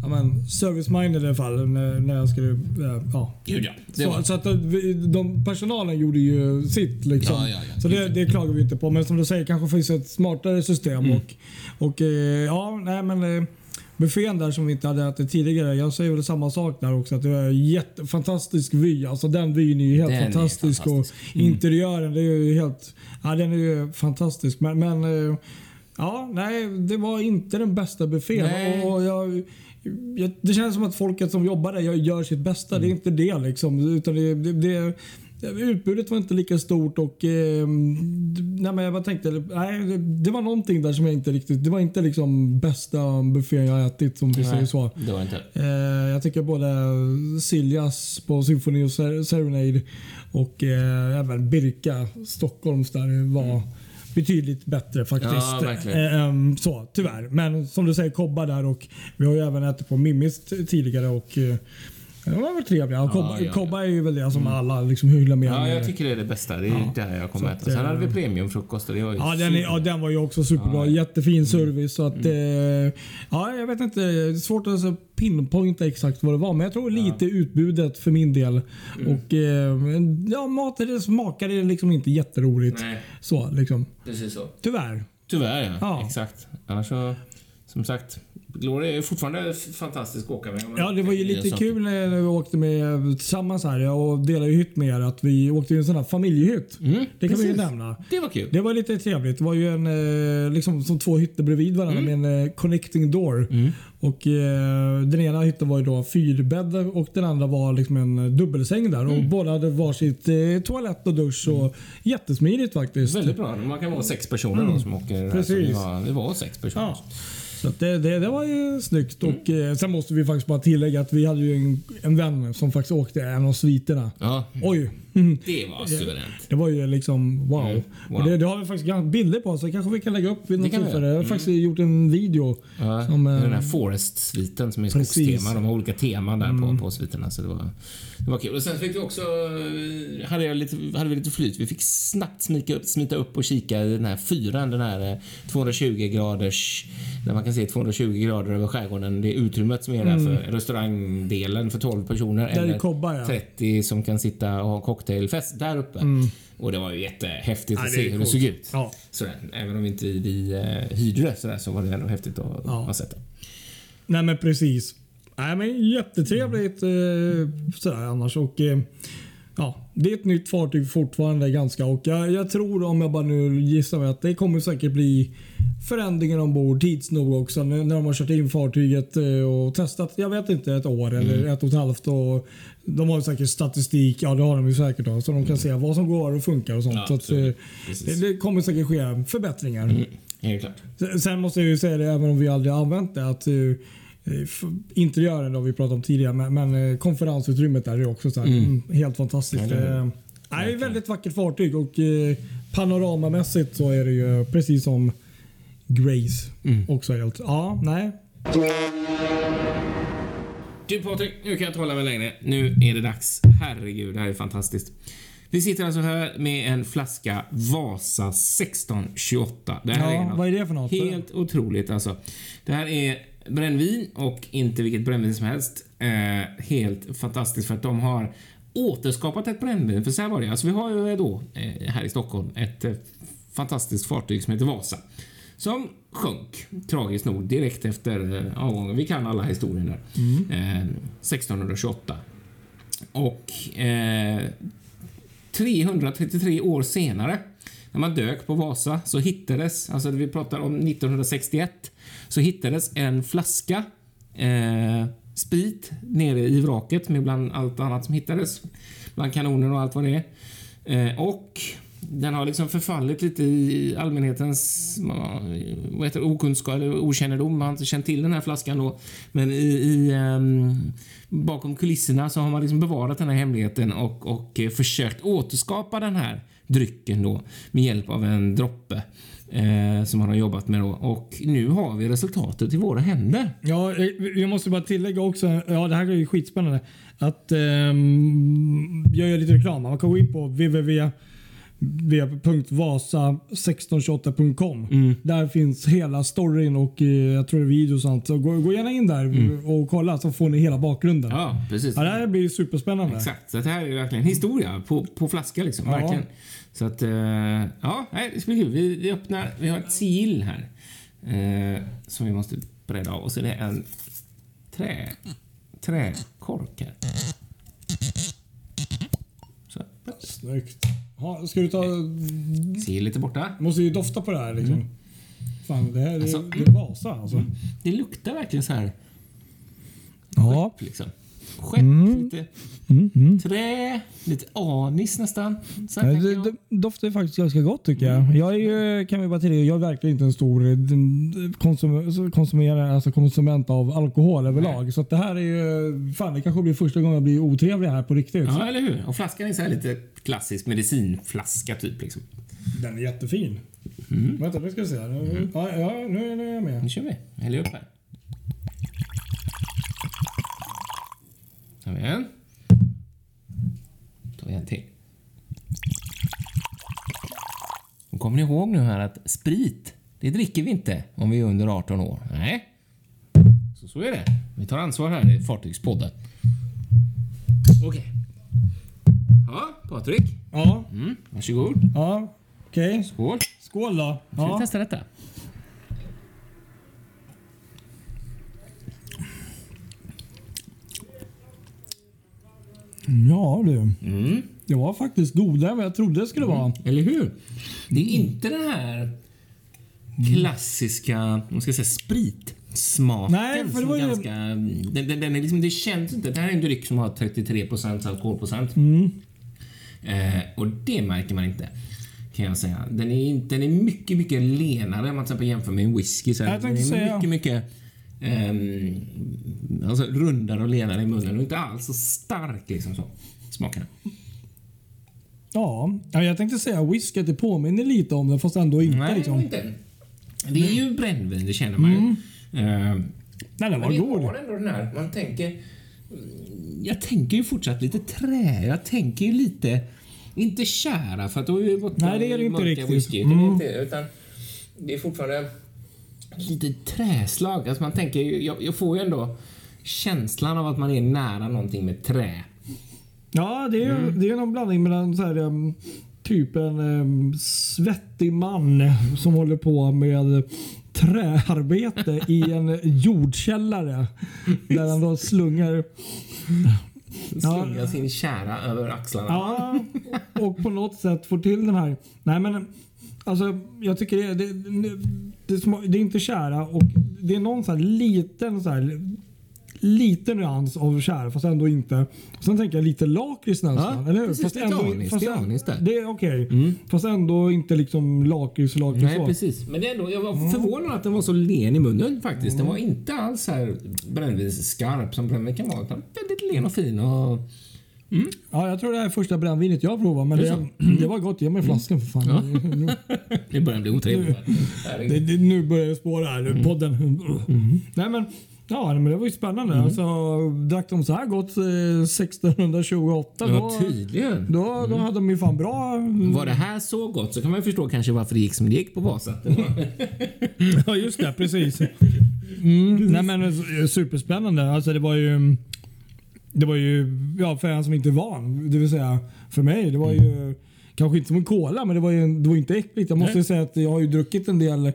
Ja, men service-minded i alla fall när, när jag skulle... eh, Ja. Gud ja. Det Så, var, så att eh, vi- de, personalen gjorde ju sitt. Liksom. Ja, ja, ja. Så det, det klagar vi inte på. Men som du säger kanske finns ett smartare system. Mm. Och, och eh, ja, nej men eh, buffén där som vi inte hade ätit tidigare. Jag säger väl samma sak där också. Att det var jätte, fantastisk vy. Alltså den vyn är ju helt Den fantastisk. fantastisk. Och interiören det är ju helt... Ja, den är ju fantastisk. Men, men eh, ja, nej, det var inte den bästa buffén. Nej. Och jag, jag, det känns som att folket som jobbar där gör, sitt bästa. Det är inte det liksom. Utan det, det, det utbudet var inte lika stort och eh, nej, men jag bara tänkte, nej, det, var någonting där som jag inte riktigt, det var inte liksom bästa buffén jag ätit som vi säger så. Det var inte. Eh, jag tycker både Siljas på Symphony och Ser- Serenade och eh, även Birka Stockholms där var betydligt bättre faktiskt. Ja. Eh, ehm, så, tyvärr. Men som du säger, Kobba där och vi har ju även ätit på Mimmis tidigare och eh, det var väl trevliga. Och Kobba, ja, ja. Kobba är ju väl det som alla liksom hyllar mer. Ja, med. jag tycker det är det bästa. Det är Ja. där jag kommer att, äta. Sen eh, hade vi premiumfrukost och det var ju Ja den, är, ja, den var ju också superbra. Ja, ja. Jättefin service. Så att, eh, ja, jag vet inte. Det är svårt att pinpointa exakt vad det var. Men jag tror lite utbudet för min del. Och eh, ja, maten smakade liksom inte jätteroligt. Nej, Så liksom. precis så. Tyvärr. Tyvärr ja. Ja. Exakt. Annars så, som sagt, Gloria är fortfarande fantastisk att åka med. Ja, det var ju lite kul när vi åkte med tillsammans här och delade ju hytt med er. Att vi åkte i en sån här familjehytt. Mm, Det kan vi ju precis. nämna. Det var kul. Det var lite trevligt. Det var ju en, eh, liksom som två hytter bredvid varandra Mm. med en eh, connecting door. Och eh, Den ena hytten var ju då fyrbäddar och den andra var liksom en dubbelsäng där. Mm. Och båda hade varsitt eh, toalett och dusch. Och Jättesmidigt faktiskt. Väldigt bra. Man kan vara sex personer då som åker. här. Så Precis. Vi var, vi var sex personer. Ja. Så det, det, det var ju snyggt. Mm. Och, eh, sen måste vi faktiskt bara tillägga att vi hade ju en, en vän som faktiskt åkte en av sviterna. Ja, Oj! Mm. det var suveränt. Det var ju liksom wow. Mm, wow. Det, det har vi faktiskt bilder på så kanske vi kan lägga upp vid något tillfälle. Jag har faktiskt gjort en video. Ja, Som, eh, den här Forest-sviten som är. Mm. skogstema. De har olika teman där på, på sviterna. Så det var, det var kul. Och sen fick vi också, eh, hade, jag lite, hade vi lite flyt. Vi fick snabbt smita upp, smita upp och kika i den här fyran. Den här eh, 220 graders, där man kan se 220 grader över skärgården. Det utrymmet som är där för restaurangdelen för 12 personer. Mm. Där eller Kobba, ja. 30 som kan sitta och ha cocktailfest där uppe. Och det var ju jättehäftigt Ja, att se hur det såg ut. Ja. Sådär. Även om inte vi eh, hyrde det sådär, så var det ändå häftigt att Ja. ha sett det. Nej men precis. Nej, men jättetrevligt eh, sådär annars. Och, eh, ja, det är ett nytt fartyg fortfarande ganska och jag, jag tror om jag bara nu gissar mig att det kommer säkert bli förändringar ombord tids nog också när, när de har kört in fartyget eh, och testat, jag vet inte, ett år eller ett och ett halvt. Och de har säkert statistik, ja det har de ju säkert då, så de kan se vad som går och funkar och sånt. Ja, så att, eh, det, det kommer säkert ske förbättringar. Helt klart. Sen- måste jag ju säga det, även om vi aldrig använt det, att uh, interiören har vi pratat om tidigare, men, men eh, konferensutrymmet där är också så här, mm, helt fantastiskt. Ja, det är. Eh, Nej, ett väldigt vackert fartyg och panoramamässigt så är det ju precis som Grace. Mm. Också helt. Ja, nej. Du Patrik, nu kan jag inte hålla mig längre. Nu är det dags. Herregud, det här är fantastiskt. Vi sitter alltså här med en flaska Vasa 1628. Det här Ja, något vad är det för något? Helt otroligt alltså. Det här är brännvin och inte vilket brännvin som helst. Eh, helt fantastiskt för att de har återskapat ett brännvin. För så här var det. Alltså vi har ju då eh, här i Stockholm ett eh, fantastiskt fartyg som heter Vasa. Som sjönk, tragiskt nog, direkt efter eh, avgången. Vi kan alla historien där. Eh, 1628. Och eh, 333 år senare, när man dök på Vasa, så hittades, alltså vi pratar om 1961, så hittades en flaska eh, sprit nere i vraket med bland allt annat som hittades. Bland kanoner och allt vad det är. Eh, och den har liksom förfallit lite i allmänhetens eh, vad heter okunskap eller okännedom. Man har inte känt till den här flaskan då. Men i, i um, bakom kulisserna så har man liksom bevarat den här hemligheten och, och eh, försökt återskapa den här drycken då med hjälp av en droppe eh, som man har jobbat med då. Och nu har vi resultatet i våra händer. Ja, eh, jag måste bara tillägga också, ja det här är ju skitspännande, att eh, jag gör lite reklam. Man kan gå in på www www.vasa1628.com. Där finns hela storyn och eh, jag tror det är videos och sånt. Så gå, gå gärna in där och kolla så får ni hela bakgrunden. Ja. Ja, precis. det här blir superspännande. Exakt, så det här är verkligen historia på, på flaska liksom. Ja. Verkligen. Så att, eh, ja, det ska bli kul. Vi, vi öppnar, vi har ett sigill här. Eh, som vi måste bredda av. Och så är det en trä, träkork här. Så, Snyggt. Ja, ska du ta... sigillet är borta. Måste ju dofta på det här liksom. Fan, det här är, Alltså, det är Vasa alltså. Det luktar verkligen så här Ja. liksom. Skepp, lite trä, lite anis nästan. Så Ja, Det, jag. doftar faktiskt ganska gott tycker jag. Jag är ju, kan vi bara tillägga, jag är verkligen inte en stor eh, konsum, konsumerare, alltså konsument av alkohol överlag. Så att det här är ju, fan det kanske blir första gången jag blir otrevlig här på riktigt. Ja, eller hur? Och flaskan är så här lite klassisk medicinflaska typ. Liksom. Den är jättefin. Vänta, nu ska vi se. Nu, ja, ja, nu, nu är jag med. Nu kör vi. Häller upp här. Tar vi en. tar vi en till. Och kommer ni ihåg nu här att sprit, det dricker vi inte om vi är under 18 år. Nej. Så så är det. Vi tar ansvar här i Fartygspodden. Okej. Ja, Patrik. Ja, Mm, varsågod. ja okej. Skål. Skål då. Ska vi Ja. testa detta? Ja du. Mm. Det var faktiskt godare än vad jag trodde det skulle vara. Eller hur? Det är inte den här klassiska vad ska jag säga, spritsmaken. Nej, för det var ju- ganska, den, den, den är liksom, det känns inte... Det här är en dryck som har 33% alkoholprocent. Mm. Eh, och det märker man inte. Kan jag säga. Den är, inte- den är mycket, mycket lenare om man till exempel jämför med en whisky. Så. Jag den är säga- mycket, mycket ehm, alltså rundare och lenare i munnen och inte alls så stark liksom så. Smaken. Ja, ja, jag tänkte säga whisky, att det påminner lite om det fast ändå inte. Nej, liksom. inte. Det är ju brännvin, det känner man ju. Eh, Nej, den men var det god. har ändå den här, man tänker... mm, Jag tänker ju fortsatt lite trä. Jag tänker ju lite... Inte kära, för att då är ju vodka Nej, det är det inte mörka riktigt. Whisky, det är inte, utan det är fortfarande lite träslag. Alltså man tänker, ju- jag, jag får ju ändå känslan av att man är nära någonting med trä. Ja, det är, Mm. det är någon blandning mellan så här, um, typ en um, svettig man som håller på med träarbete i en jordkällare. Där han då slungar... Slunga sin kära över axlarna. Ja, och på något sätt får till den här... Nej men alltså jag tycker det, det, det, små- det är inte kära och det är någon så här liten så här liten nyans av kära fast ändå inte. Sen tänker jag lite lakrits nästan. Ja, eller hur? precis, Fast ändå, anis, fast det är anis där. Det är okej. Fast ändå inte liksom lakrits lakrits Nej, så. precis. Men det är ändå, jag var förvånad att den var så len i munnen faktiskt. Den var Mm. inte alls så här brännvinsskarp som brännvin kan vara. Utan väldigt len och fin. Och, Ja, jag tror det här är första brännvinet jag provar men Det det, det, var gott. Ge mig flaskan för fan. Nu, det börjar bli otrevligt. det, Herregud. det, nu börjar det spåra här. Mm. Podden. Nej men, ja, men det var ju spännande. Mm. Alltså, drack de så här gott eh, 1628 Ja, då, tydligen. då, då hade de ju fan bra... Var det här så gott så kan man ju förstå kanske varför det gick som det gick på Vasa. Ja just det, precis. Mm, nej men eh, superspännande. Alltså det var ju... Det var ju, ja för en som inte är van, det vill säga för mig, det var ju kanske inte som en cola men det var ju det var inte äckligt. Jag måste Nej. säga att jag har ju druckit en del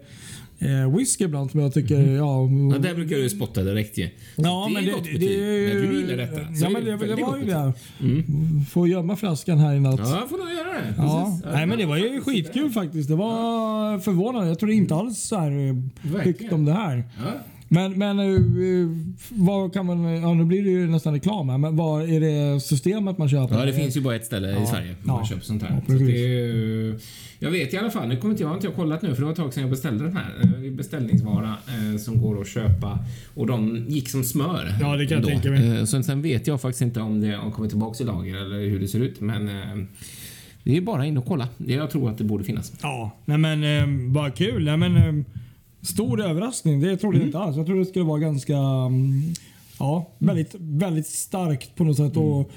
eh, whisky ibland som jag tycker, ja... Ja, där brukar du spotta direkt ju. Ja, det men är det, gott det, betyg. det, När du gillar detta. så Ja, men det, det väldigt var ju det. Får gömma flaskan här i natt. Ja. Ja, får nog göra det. Precis. Nej men det var ju skitkul faktiskt. Det var förvånande. Jag trodde inte alls så här eh, högt om det här. Ja. Men, men eh, vad kan man, ja nu blir det ju nästan reklam här, men vad är det systemet man köper? Ja, det finns ju bara ett ställe i Sverige där man Ja. köper sånt här. Ja, så ju- jag vet i alla fall, nu kommer inte jag, inte jag kollat nu för det var ett tag sedan jag beställde den här. Eh, Det är beställningsvara eh, som går att köpa och de gick som smör. Ja, det kan jag då. tänka mig. Eh, så sen vet jag faktiskt inte om det har kommit tillbaka i lager eller hur det ser ut men eh, det är bara in och kolla. Jag tror att det borde finnas. Ja, nej men eh, vad kul. Nej, men, eh, stor överraskning, det trodde jag inte alls. Jag trodde det skulle vara ganska, mm, ja, väldigt, väldigt starkt på något sätt. Och,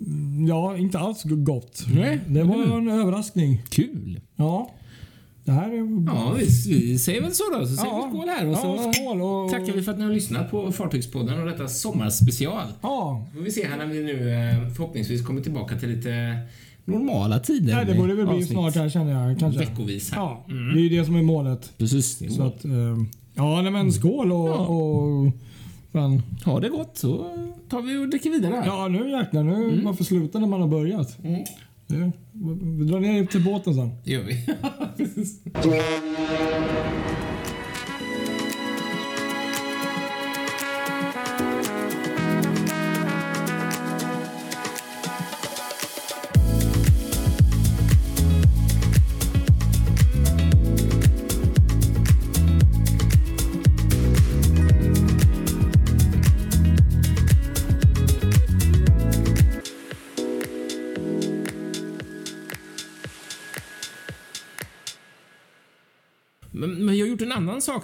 mm, ja, inte alls gott. Nej, det var en överraskning. Kul! Ja. Det här är... Ja, vi, vi säger väl så då. Så säger Ja. vi skål här och så Ja, skål och- tackar vi för att ni har lyssnat på Fartygspodden och detta sommarspecial. Ja, får vi se här när vi nu eh, förhoppningsvis kommer tillbaka till lite normala tider. nej, det borde väl bli Avsnitt snart här känner jag. Kanske. Veckovis här. Ja, det är ju det som är målet. Precis. Det är Så bra. att, eh, ja, nej, men skål och... Ja. och fan. Ha det gott så tar vi och dricker vidare här. Ja, nu jäklar. Nu, Varför sluta när man har börjat? Mm. Det, vi drar ner till båten sen. Det gör vi.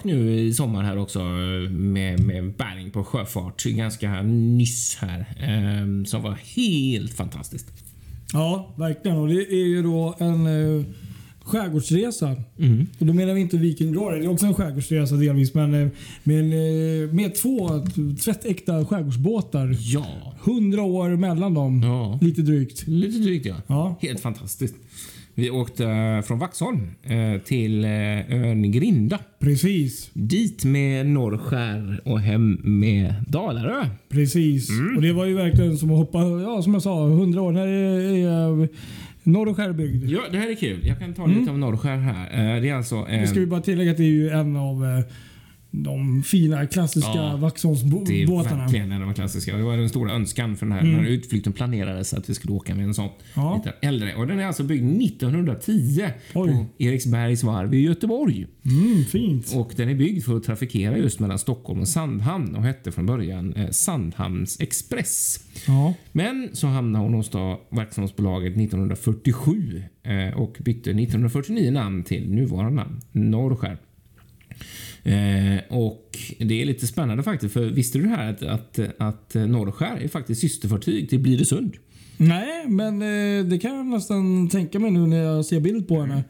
sak nu i sommar här också med, med bäring på sjöfart ganska nyss här. eh, Som var helt fantastiskt. Ja, verkligen. Och det är ju då en eh, skärgårdsresa. Mm. Och då menar vi inte Viking Glory. Det är också en skärgårdsresa delvis. Men eh, med, eh, med två tvättäkta skärgårdsbåtar. Ja, 100 år mellan dem. Ja. Lite drygt. lite drygt ja. Ja. Helt fantastiskt. Vi åkte eh, från Vaxholm eh, till eh, ön Grinda. Precis. Dit med Norrskär och hem med Dalarö. Precis. Mm. Och det var ju verkligen som att hoppa, ja som jag sa, 100 år. När är, är norr och skärbyggd. Ja, det här är kul. Jag kan ta lite om Norrskär här. Det är alltså... Nu eh, ska vi bara tillägga att det är ju en av de fina klassiska Ja, Det är verkligen en av de klassiska. Det var den stora önskan för den här, den här utflykten planerades att vi skulle åka med en sån Ja. lite äldre. Och den är alltså byggd 1910 Oj. på Eriksbergs varv i Göteborg. Mm, fint. Och den är byggd för att trafikera just mellan Stockholm och Sandhamn och hette från början eh, Sandhamns Express. Ja. Men så hamnade hon hos Vaxholmsbolaget 1947 eh, och bytte 1949 namn till nuvarande namn, Norrskär. Eh, och det är lite spännande faktiskt, för visste du det här att, att, att Norrskär är faktiskt systerfartyg till Blidösund? Nej, men eh, det kan jag nästan tänka mig nu när jag ser bild på henne.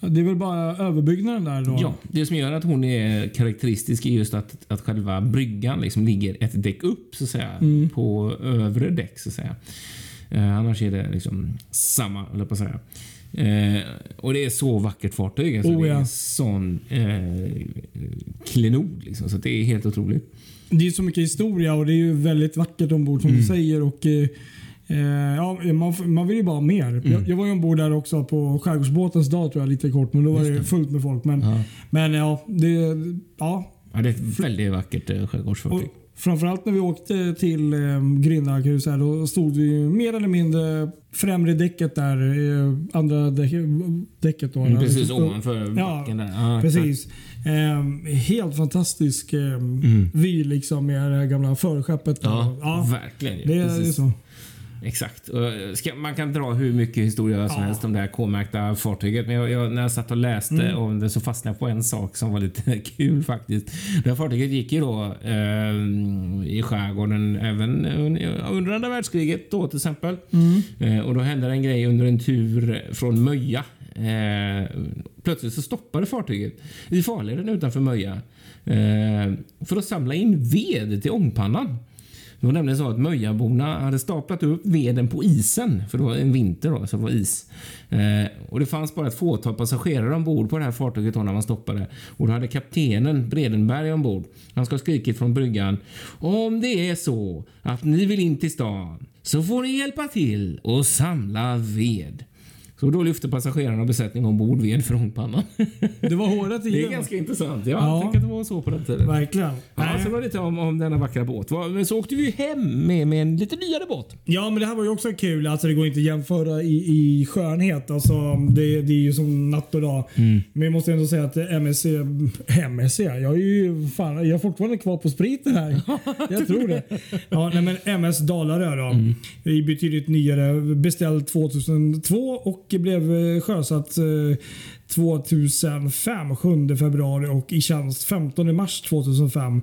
Det är väl bara överbyggnaden där då? Ja, det som gör att hon är karaktäristisk är just att, att själva bryggan liksom ligger ett däck upp så att säga, på övre däck så att säga. Eh, annars är det liksom samma, eller på att säga. Eh, och det är så vackert fartyg. Alltså, Oh, det är ja. en sån eh, klenod liksom, så det är helt otroligt. Det är så mycket historia och det är ju väldigt vackert ombord som Mm. du säger. Och, eh, eh, ja, man, man vill ju bara mer. Mm. Jag, jag var ju ombord där också på skärgårdsbåtens dag tror jag lite kort. Men då var det fullt med folk. Men Ja. men ja, det, ja, Ja, det är väldigt vackert eh, skärgårdsfartyg. Och framförallt när vi åkte till eh, Grinda kan jag säga, då stod vi mer eller mindre främre däcket där. Eh, andra däck, däcket då. Mm, precis Och- ovanför Ja, backen där. Ja, exakt. Precis. Eh, helt fantastisk eh, vy liksom med det här gamla förskeppet. Mm. Ja, verkligen. det är Precis. ju så. Exakt. Eh, Ska, man kan dra hur mycket historia som Ja. helst om det här K-märkta fartyget. Men jag, jag, när jag satt och läste Mm. om det så fastnade jag på en sak som var lite kul faktiskt. Det här fartyget gick ju då eh, i skärgården även un- under andra världskriget då till exempel. Mm. Eh, och då hände det en grej under en tur från Möja. Eh, plötsligt så stoppade fartyget i farleden utanför Möja eh, för att samla in ved till ångpannan. Det var nämligen så att Möjaborna hade staplat upp veden på isen, för det var en vinter då, så det var is. Eh, och det fanns bara ett fåtal passagerare ombord på det här fartyget då när man stoppade. Och då hade kaptenen Bredenberg ombord. Han ska ha skrikit från bryggan. Om det är så att ni vill in till stan så får ni hjälpa till och samla ved. Så då lyfte passagerarna och besättningen ombord ved från ångpannan. Det var hårda tider. Det är ganska intressant. Ja, Ja. jag tänker att det var så på den tiden. Verkligen. Ja, så var det lite om, om denna vackra båt. Men så åkte vi hem med, med en lite nyare båt. Ja, men det här var ju också kul. Alltså, det går inte att jämföra i, i skönhet. Alltså, det, det är ju som natt och dag. Mm. Men jag måste ändå säga att MSC... MSC? Jag är ju fan, jag är fortfarande kvar på spriten här. Jag tror det. Ja, nej, men MS Dalarö då. Mm. Det är betydligt nyare. Beställd 2002 och blev eh, sjösatt eh, 2005, 7 februari och i tjänst 15 mars 2005.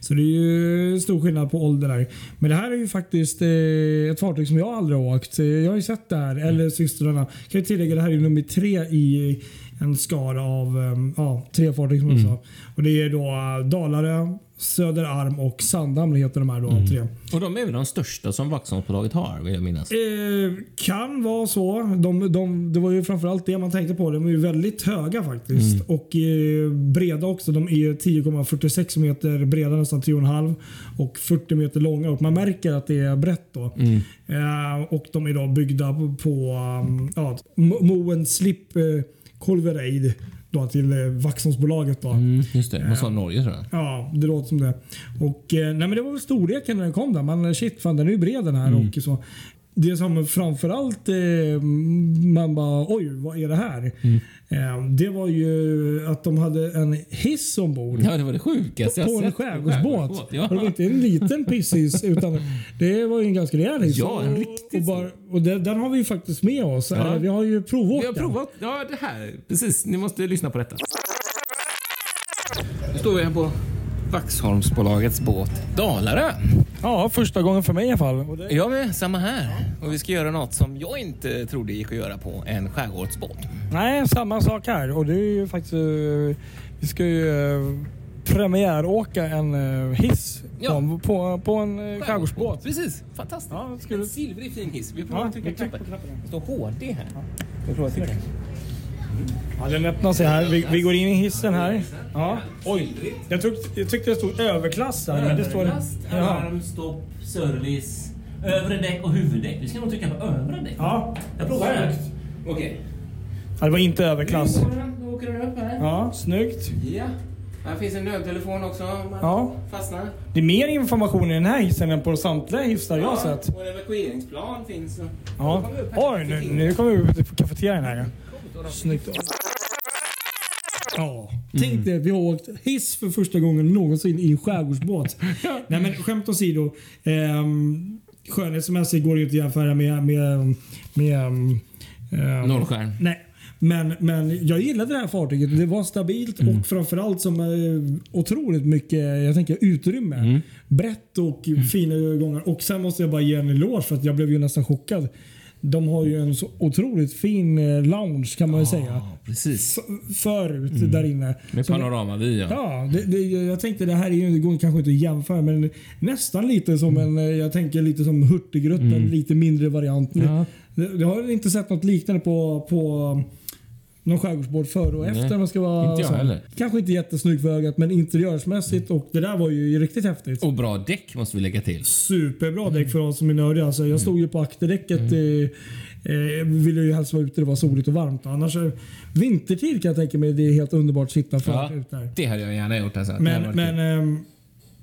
Så det är ju stor skillnad på ålder där. Men det här är ju faktiskt eh, ett fartyg som jag aldrig har åkt. Eh, Jag har ju sett det här, eller systrarna. Kan jag tillägga, det här är nummer tre i en skara av eh, ja, tre fartyg som jag sa. Och det är då eh, Dalarö, Söderarm och Sandhamn heter de här då, tre. Och de är väl de största som Vaxholmsbolaget har, vill jag minnas. Eh, kan vara så. De, de, det var ju framförallt det man tänkte på. De är ju väldigt höga faktiskt. Och eh, breda också. De är 10,46 meter breda, nästan 10,5 och 40 meter långa. Och man märker att det är brett då. Eh, och de är då byggda på, um, ja, Mo- Moen Slip eh, Colvereid då till eh, Vaxholmsbolaget. Då. Mm, just det, man sa Norge tror jag. Ja, det låter som det. Och, eh, nej, men det var väl storleken när den kom där. Man, shit, fan, den är ju bred den här. Och så. Det som framförallt eh, man bara oj, vad är det här? Eh, det var ju att de hade en hiss ombord. Ja, det var det sjukaste jag På en skärgårdsbåt. Ja. Och Det var inte en liten pisshiss utan det var ju en ganska rejäl hiss. Ja, en riktigt och, bara, och den, den har vi ju faktiskt med oss. Ja. Eller, Vi har ju provåkt Vi har den. provat. Ja, det här. Precis. Ni måste lyssna på detta. står vi här på Vaxholmsbolagets båt Dalarö. Ja, första gången för mig i alla fall. Det... Jag med, samma här. Och vi ska göra något som jag inte trodde gick att göra på en skärgårdsbåt. Nej, samma sak här. Och det är ju faktiskt... eh, vi ska ju uh, premiäråka en uh, hiss Ja. på, på, på en skärgårdsbåt. Precis, fantastiskt. Ja, skulle- En silvrig fin hiss. Vi får Ja, trycka knappen. på knappen. Det står HD här. Jag tror trycker. Ja, den öppnar sig här. Vi, vi går in i hissen här. Ja. Oj, jag, tyck, jag tyckte det stod överklass där. Men det står... Överlast, Ja. alarm, stopp, service, övre däck och huvuddäck. Vi ska nog trycka på övre däck. Ja, Jag provar här. Okej. Ja, det var inte överklass. Då åker den upp här. Ja, snyggt. Ja. Här finns en nödtelefon också om man Ja. fastnar. Det är mer information i den här hissen än på samtliga hissar jag har sett. Och en evakueringsplan finns. Ja. Oj, nu, nu kommer vi upp till kafeterian här. Snyggt. Ja, tänk dig, vi har åkt hiss för första gången någonsin i en skärgårdsbåt. Nej men skämt åsido. Um, skönhetsmässigt går det ju inte att jämföra med... med, med ehm, Nollskärm. Nej. Men, men jag gillade det här fartyget. Det var stabilt och framförallt som eh, otroligt mycket jag tänker, utrymme. Brett och fina gångar. Och sen måste jag bara ge en eloge för att jag blev ju nästan chockad. De har ju en så otroligt fin eh, lounge kan man ju säga. Precis. F- förut där inne. Med panoramavy ja. Ja, det, det, jag tänkte det här är ju, det går kanske inte att jämföra men nästan lite som en, eh, jag tänker lite som Hurtigruten, lite mindre variant. Ja. Det- Jag har inte sett något liknande på, på någon skärgårdsbåt före och efter. om man ska vara inte jag heller. Kanske inte jättesnygg för ögat men interiörsmässigt och det där var ju riktigt häftigt. Och bra däck måste vi lägga till. Superbra däck för oss som är nördiga. Alltså, jag stod ju på akterdäcket. Mm. Eh, eh, ville ju helst vara ute det var soligt och varmt. Annars eh, vintertid kan jag tänka mig det är helt underbart att sitta Ja, ut där. det hade jag gärna gjort alltså. Men, men, ehm,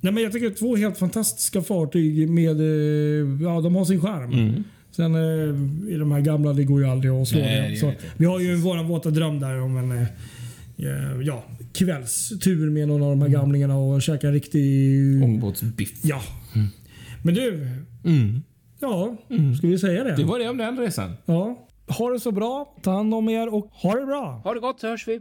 nej, men jag tycker två helt fantastiska fartyg med, eh, ja de har sin charm. Sen eh, i de här gamla, det går ju aldrig att slå Nej, det Så, vi har ju våran våta dröm där om en eh, ja, kvällstur med någon av de här gamlingarna och käka en riktig... Ångbåtsbiff. Ja. Men du. Ja, ska vi säga det? Det var det om den resan. Ja. Ha det så bra, ta hand om er och ha det bra. Ha det gott så hörs vi.